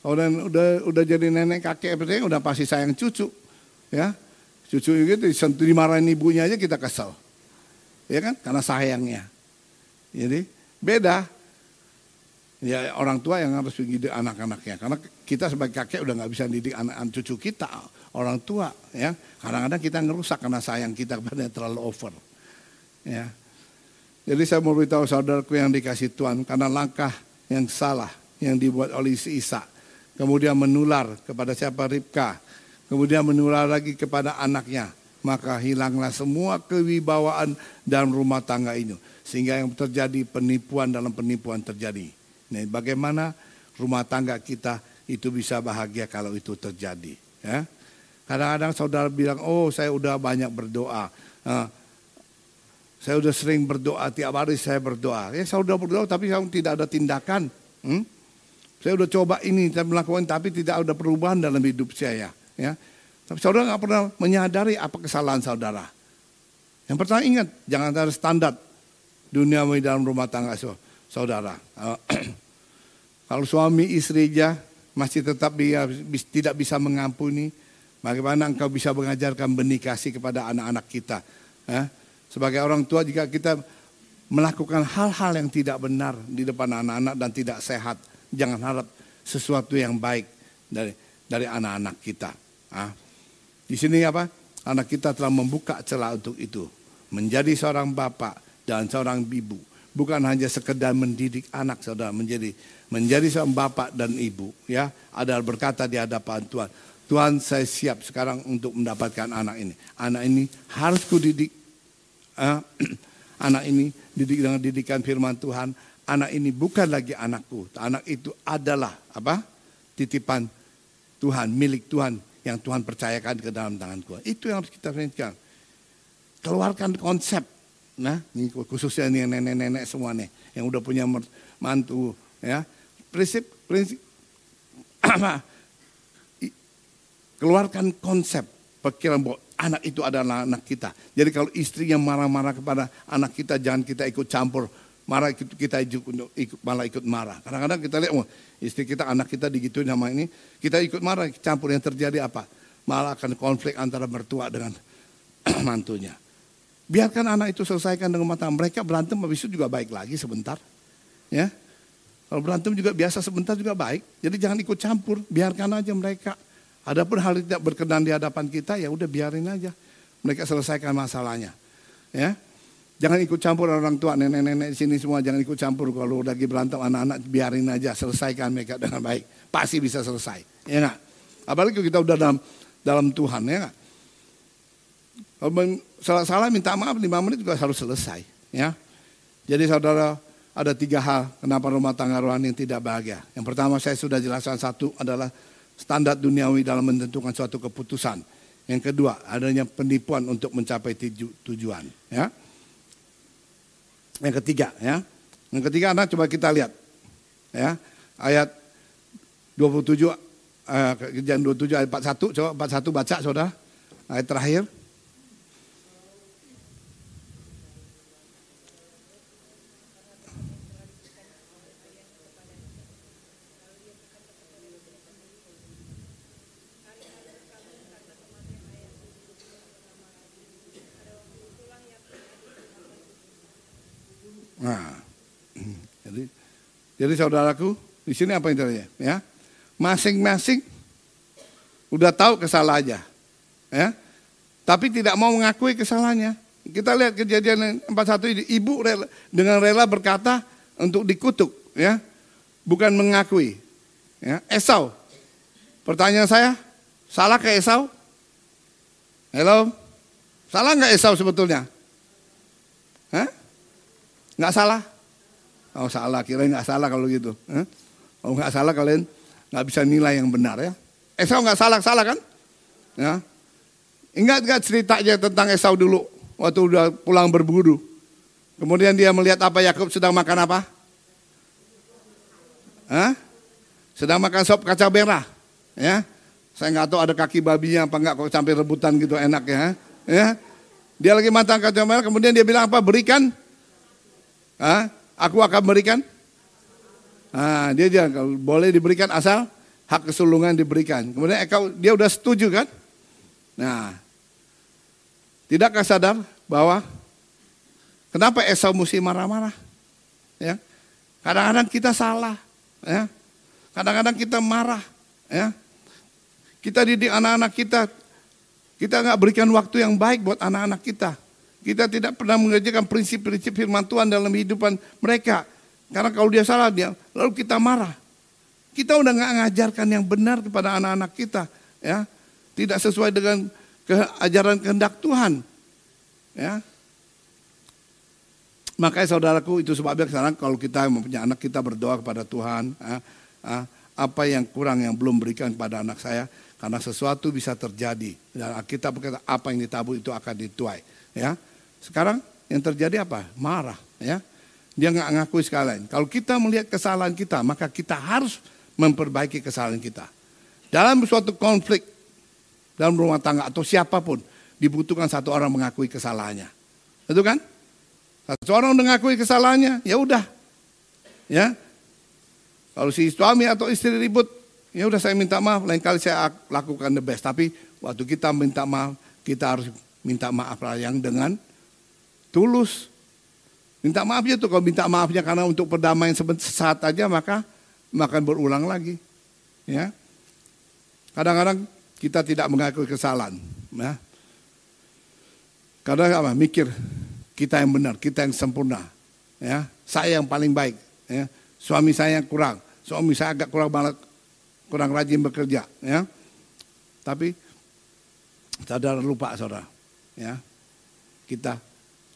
Udah udah udah jadi nenek kakek seperti udah pasti sayang cucu, ya. Cucu gitu disentuh dimarahin ibunya aja kita kesel. Ya kan? Karena sayangnya. Jadi beda. Ya orang tua yang harus didik anak-anaknya. Karena kita sebagai kakek udah nggak bisa didik anak-anak cucu kita, orang tua. Ya, kadang-kadang kita ngerusak karena sayang kita kepada terlalu over. Ya, jadi saya mau beritahu saudaraku yang dikasih Tuhan karena langkah yang salah yang dibuat oleh si Isa, kemudian menular kepada siapa Ribka, kemudian menular lagi kepada anaknya, maka hilanglah semua kewibawaan dalam rumah tangga ini, sehingga yang terjadi penipuan dalam penipuan terjadi. Nih, bagaimana rumah tangga kita itu bisa bahagia kalau itu terjadi. Ya. Kadang-kadang saudara bilang, oh saya udah banyak berdoa. Nah, saya udah sering berdoa, tiap hari saya berdoa. Ya saya udah berdoa tapi saya tidak ada tindakan. Hmm? Saya udah coba ini, saya melakukan tapi tidak ada perubahan dalam hidup saya. Ya. Tapi saudara nggak pernah menyadari apa kesalahan saudara. Yang pertama ingat, jangan ada standar dunia dalam rumah tangga saudara. Kalau suami istrinya masih tetap dia tidak bisa mengampuni, bagaimana engkau bisa mengajarkan benih kasih kepada anak-anak kita? Ya? Sebagai orang tua jika kita melakukan hal-hal yang tidak benar di depan anak-anak dan tidak sehat, jangan harap sesuatu yang baik dari dari anak-anak kita. Ah. Di sini apa? Anak kita telah membuka celah untuk itu. Menjadi seorang bapak dan seorang ibu bukan hanya sekedar mendidik anak saudara menjadi menjadi seorang bapak dan ibu ya. Adalah berkata di hadapan Tuhan Tuhan saya siap sekarang untuk mendapatkan anak ini. Anak ini harus kudidik uh, anak ini didik dengan didikan firman Tuhan. Anak ini bukan lagi anakku. Anak itu adalah apa? Titipan Tuhan milik Tuhan yang Tuhan percayakan ke dalam tanganku. Itu yang harus kita perhatikan. Keluarkan konsep Nah, khususnya nih nenek-nenek semua nih yang udah punya mantu ya. Prinsip prinsip keluarkan konsep pikiran bahwa anak itu adalah anak kita. Jadi kalau istri yang marah-marah kepada anak kita jangan kita ikut campur. Marah kita ikut, ikut malah ikut marah. Kadang-kadang kita lihat oh, istri kita anak kita digituin sama ini, kita ikut marah campur yang terjadi apa? Malah akan konflik antara mertua dengan mantunya. Biarkan anak itu selesaikan dengan mata mereka berantem habis itu juga baik lagi sebentar. Ya. Kalau berantem juga biasa sebentar juga baik. Jadi jangan ikut campur, biarkan aja mereka. Adapun hal tidak berkenan di hadapan kita ya udah biarin aja. Mereka selesaikan masalahnya. Ya. Jangan ikut campur orang tua, nenek-nenek di sini semua jangan ikut campur kalau lagi berantem anak-anak biarin aja, selesaikan mereka dengan baik. Pasti bisa selesai. Ya enggak? Apalagi kita udah dalam dalam Tuhan ya enggak? Salah-salah minta maaf lima menit juga harus selesai. Ya. Jadi saudara ada tiga hal kenapa rumah tangga rohani yang tidak bahagia. Yang pertama saya sudah jelaskan satu adalah standar duniawi dalam menentukan suatu keputusan. Yang kedua adanya penipuan untuk mencapai tuju, tujuan. Ya. Yang ketiga ya. Yang ketiga anak coba kita lihat. Ya. Ayat 27 eh, kejadian 27 ayat 41 coba 41 baca Saudara. Ayat terakhir. Jadi saudaraku, di sini apa terjadi? Ya, masing-masing udah tahu kesalahannya, ya, tapi tidak mau mengakui kesalahannya. Kita lihat kejadian 41 ini, ibu rela, dengan rela berkata untuk dikutuk, ya, bukan mengakui. Ya, Esau. Pertanyaan saya, salah ke Esau? Halo, salah nggak Esau sebetulnya? Hah? Nggak salah? Oh salah, kira nggak salah kalau gitu. Eh? Oh nggak salah kalian nggak bisa nilai yang benar ya. Esau nggak salah, salah kan? Ya. Ingat nggak ceritanya tentang Esau dulu waktu udah pulang berburu. Kemudian dia melihat apa Yakub sedang makan apa? Hah? Sedang makan sop kaca merah. Ya. Saya nggak tahu ada kaki babinya apa nggak kok sampai rebutan gitu enak ya. Ya. Dia lagi matang kacang merah, kemudian dia bilang apa? Berikan. Hah? Aku akan berikan. Nah, dia dia boleh diberikan asal hak kesulungan diberikan. Kemudian Ekau dia udah setuju kan? Nah, tidakkah sadar bahwa kenapa Esau mesti marah-marah? Ya, kadang-kadang kita salah, ya, kadang-kadang kita marah, ya. Kita didik anak-anak kita, kita nggak berikan waktu yang baik buat anak-anak kita. Kita tidak pernah mengerjakan prinsip-prinsip firman Tuhan dalam kehidupan mereka. Karena kalau dia salah dia, lalu kita marah. Kita udah nggak ngajarkan yang benar kepada anak-anak kita, ya. Tidak sesuai dengan keajaran kehendak Tuhan. Ya. Makanya saudaraku itu sebabnya sekarang kalau kita mempunyai anak kita berdoa kepada Tuhan, ya, ya, apa yang kurang yang belum berikan kepada anak saya, karena sesuatu bisa terjadi. Dan kita berkata apa yang ditabur itu akan dituai. Ya. Sekarang yang terjadi apa? Marah. Ya. Dia nggak ngakui sekalian. Kalau kita melihat kesalahan kita, maka kita harus memperbaiki kesalahan kita. Dalam suatu konflik dalam rumah tangga atau siapa pun dibutuhkan satu orang mengakui kesalahannya. Itu kan? Satu orang mengakui kesalahannya, ya udah. Ya. Kalau si suami atau istri ribut, ya udah saya minta maaf, lain kali saya lakukan the best. Tapi waktu kita minta maaf, kita harus minta maaf yang dengan tulus. Minta maaf ya tuh kalau minta maafnya karena untuk perdamaian sesaat aja maka makan berulang lagi. Ya. Kadang-kadang kita tidak mengakui kesalahan. Ya. Kadang apa? Mikir kita yang benar, kita yang sempurna. Ya, saya yang paling baik. Ya. Suami saya yang kurang, suami saya agak kurang banget kurang rajin bekerja, ya. Tapi saudara lupa saudara, ya. Kita,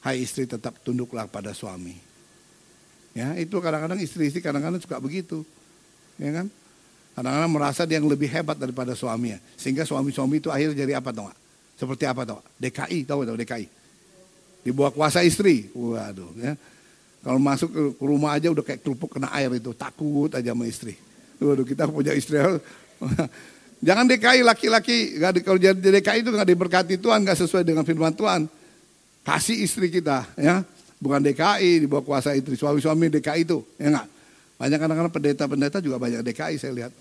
hai istri tetap tunduklah pada suami. Ya, itu kadang-kadang istri-istri kadang-kadang suka begitu. Ya kan? Kadang-kadang merasa dia yang lebih hebat daripada suaminya. Sehingga suami-suami itu akhirnya jadi apa tau Seperti apa tau DKI, tahu tahu DKI. Di bawah kuasa istri. Waduh, ya. Kalau masuk ke rumah aja udah kayak kerupuk kena air itu, takut aja sama istri. Waduh kita punya istri. Jangan DKI laki-laki, kalau jadi DKI itu nggak diberkati Tuhan, nggak sesuai dengan firman Tuhan. Kasih istri kita, ya, bukan DKI di bawah kuasa istri, suami-suami DKI itu, ya nggak. Banyak kadang-kadang pendeta-pendeta juga banyak DKI saya lihat.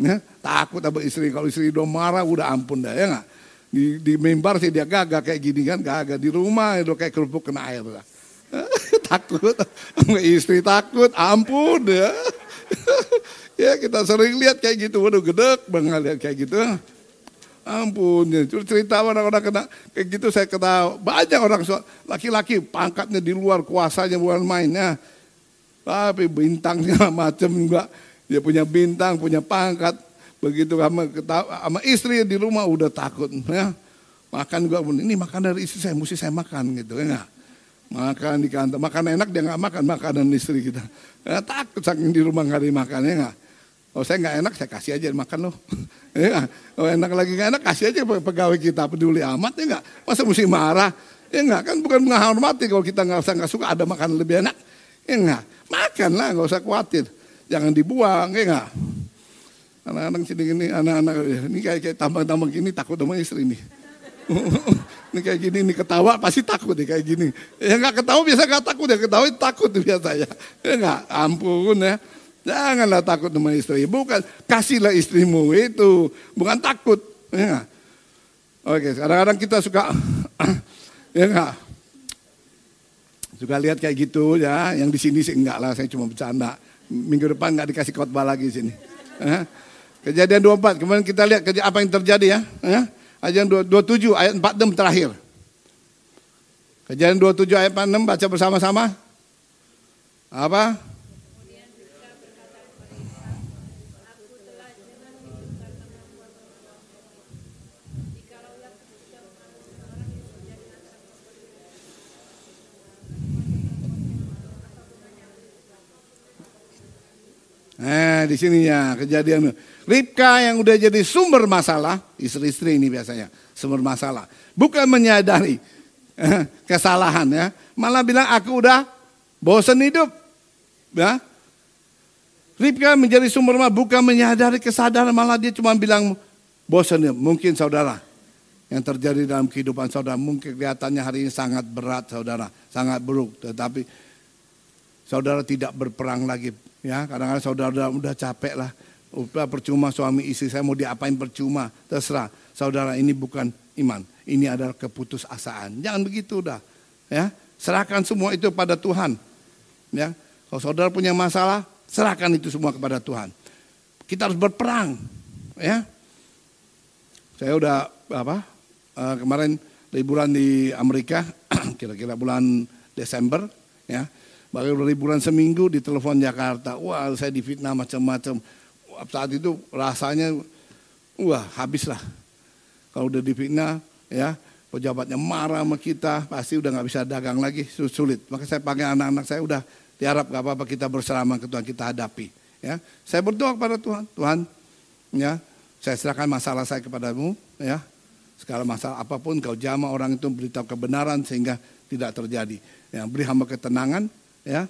Ya, takut sama istri, kalau istri udah marah udah ampun dah, ya nggak. Di, di mimbar sih dia gagah kayak gini kan, gagah di rumah itu kayak kerupuk kena air lah. takut, istri takut, ampun ya. Ya kita sering lihat kayak gitu, waduh gedek banget lihat kayak gitu. Ampun, ya. cerita orang-orang kena kayak gitu saya ketahui. Banyak orang laki-laki pangkatnya di luar kuasanya bukan mainnya. Tapi bintangnya macam juga. Dia punya bintang, punya pangkat. Begitu sama, sama istri di rumah udah takut. Ya. Makan juga, ini makan dari istri saya, mesti saya makan gitu. Ya Makan di kantor, makan enak dia nggak makan makanan istri kita. Ya, takut saking di rumah nggak dimakan ya nggak. Oh saya nggak enak, saya kasih aja makan loh. ya, oh enak lagi nggak enak, kasih aja pegawai kita peduli amat ya nggak. Masa mesti marah? Ya nggak kan bukan menghormati kalau kita nggak usah nggak suka ada makan lebih enak. Ya nggak, makan lah nggak usah khawatir. Jangan dibuang ya nggak. Anak-anak sini gini, anak-anak ini kayak kayak tambang-tambang gini takut sama istri nih. ini kayak gini, ini ketawa pasti takut nih kayak gini. Ya nggak ketawa biasa nggak takut ya, ketawa takut biasanya. Ya nggak, ampun ya. Janganlah takut sama istri. Bukan kasihlah istrimu itu. Bukan takut. Ya. Oke, kadang-kadang kita suka ya enggak. Suka lihat kayak gitu ya. Yang di sini sih enggak lah, saya cuma bercanda. Minggu depan enggak dikasih khotbah lagi sini. Ya. Kejadian 24, kemudian kita lihat apa yang terjadi ya. ya. Kejadian 27 ayat 46 terakhir. Kejadian 27 ayat 46 baca bersama-sama. Apa? Nah, di sininya kejadian Ribka yang udah jadi sumber masalah, istri-istri ini biasanya sumber masalah. Bukan menyadari eh, kesalahan ya, malah bilang aku udah bosan hidup. Ya. Ribka menjadi sumber masalah bukan menyadari kesadaran, malah dia cuma bilang bosan ya. Mungkin saudara yang terjadi dalam kehidupan saudara. Mungkin kelihatannya hari ini sangat berat saudara, sangat buruk. Tetapi saudara tidak berperang lagi. Ya, kadang-kadang saudara udah capek lah. Udah percuma suami istri saya mau diapain percuma. Terserah. Saudara ini bukan iman. Ini adalah keputusasaan. Jangan begitu udah. Ya, serahkan semua itu pada Tuhan. Ya, kalau saudara punya masalah, serahkan itu semua kepada Tuhan. Kita harus berperang, ya. Saya udah apa? Uh, kemarin liburan di Amerika, kira-kira bulan Desember, ya. Baru liburan seminggu di telepon Jakarta. Wah, saya difitnah macam-macam. Saat itu rasanya, wah habislah. Kalau udah difitnah, ya pejabatnya marah sama kita, pasti udah nggak bisa dagang lagi, sulit. Maka saya panggil anak-anak saya udah Tiarap gak apa-apa kita bersama ke Tuhan kita hadapi. Ya, saya berdoa kepada Tuhan, Tuhan, ya, saya serahkan masalah saya kepadamu, ya, segala masalah apa pun kau jama orang itu beritahu kebenaran sehingga tidak terjadi. Ya, beri hamba ketenangan, ya,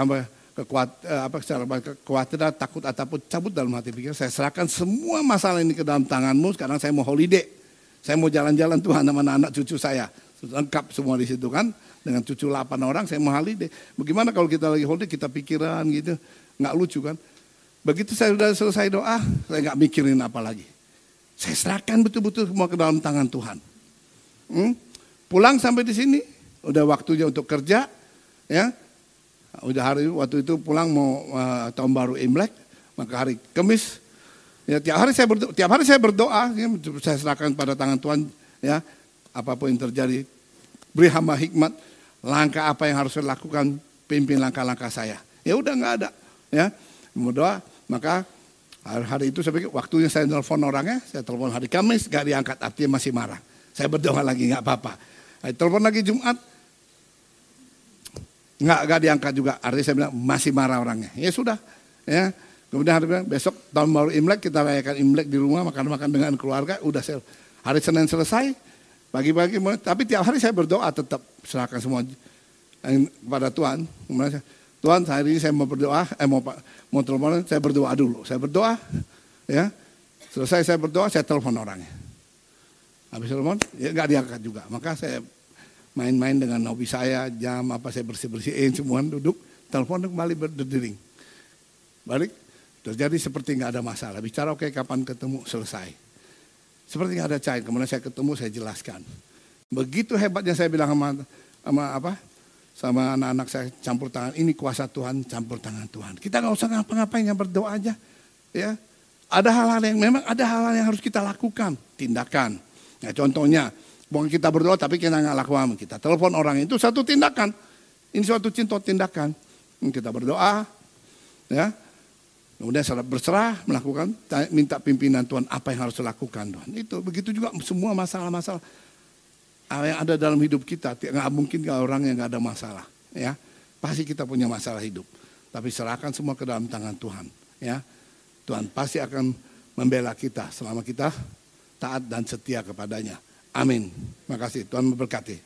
hamba kekuat eh, apa secara kekhawatiran, takut ataupun cabut dalam hati pikir. Saya serahkan semua masalah ini ke dalam tanganmu. Sekarang saya mau holiday, saya mau jalan-jalan Tuhan sama anak-anak cucu saya, lengkap semua di situ kan dengan cucu 8 orang saya mau holiday. Bagaimana kalau kita lagi holiday kita pikiran gitu, nggak lucu kan? Begitu saya sudah selesai doa, saya nggak mikirin apa lagi. Saya serahkan betul-betul semua ke dalam tangan Tuhan. Hmm? Pulang sampai di sini, udah waktunya untuk kerja, ya. Udah hari waktu itu pulang mau uh, tahun baru Imlek, maka hari Kamis, ya tiap hari saya berdoa, tiap hari saya berdoa, ya, saya serahkan pada tangan Tuhan, ya apa pun yang terjadi, beri hamba hikmat, langkah apa yang harus saya lakukan, pimpin langkah-langkah saya. Ya udah nggak ada, ya. Berdoa, maka hari itu saya pikir waktunya saya telepon orangnya, saya telepon hari Kamis, gak diangkat, artinya masih marah. Saya berdoa lagi nggak apa-apa. Telepon lagi Jumat, nggak nggak diangkat juga. Artinya saya bilang masih marah orangnya. Ya sudah, ya. Kemudian hari bilang besok tahun baru Imlek kita rayakan Imlek di rumah makan-makan dengan keluarga. Udah hari Senin selesai, Pagi-pagi, tapi tiap hari saya berdoa tetap serahkan semua kepada Tuhan. Kemudian Tuhan hari ini saya mau berdoa, eh mau mau telepon, saya berdoa dulu. Saya berdoa, ya. Selesai saya berdoa, saya telepon orangnya. Habis telepon, ya nggak diangkat juga. Maka saya main-main dengan hobi saya, jam apa saya bersih-bersihin, semua duduk, telepon kembali berdering. Balik, terjadi seperti nggak ada masalah. Bicara oke okay, kapan ketemu, selesai. Seperti ada cair, kemudian saya ketemu, saya jelaskan. Begitu hebatnya saya bilang sama, sama apa? Sama anak-anak saya campur tangan. Ini kuasa Tuhan, campur tangan Tuhan. Kita nggak usah ngapa-ngapain, yang berdoa aja. Ya, ada hal-hal yang memang ada hal-hal yang harus kita lakukan, tindakan. Ya, contohnya, bukan kita berdoa tapi kita nggak lakukan, kita telepon orang itu satu tindakan. Ini suatu cinta tindakan. Kita berdoa, ya, Kemudian saat berserah melakukan minta pimpinan Tuhan apa yang harus dilakukan Tuhan. Itu begitu juga semua masalah-masalah yang ada dalam hidup kita. Nggak mungkin kalau orang yang nggak ada masalah. Ya, pasti kita punya masalah hidup. Tapi serahkan semua ke dalam tangan Tuhan. Ya, Tuhan pasti akan membela kita selama kita taat dan setia kepadanya. Amin. Terima kasih. Tuhan memberkati.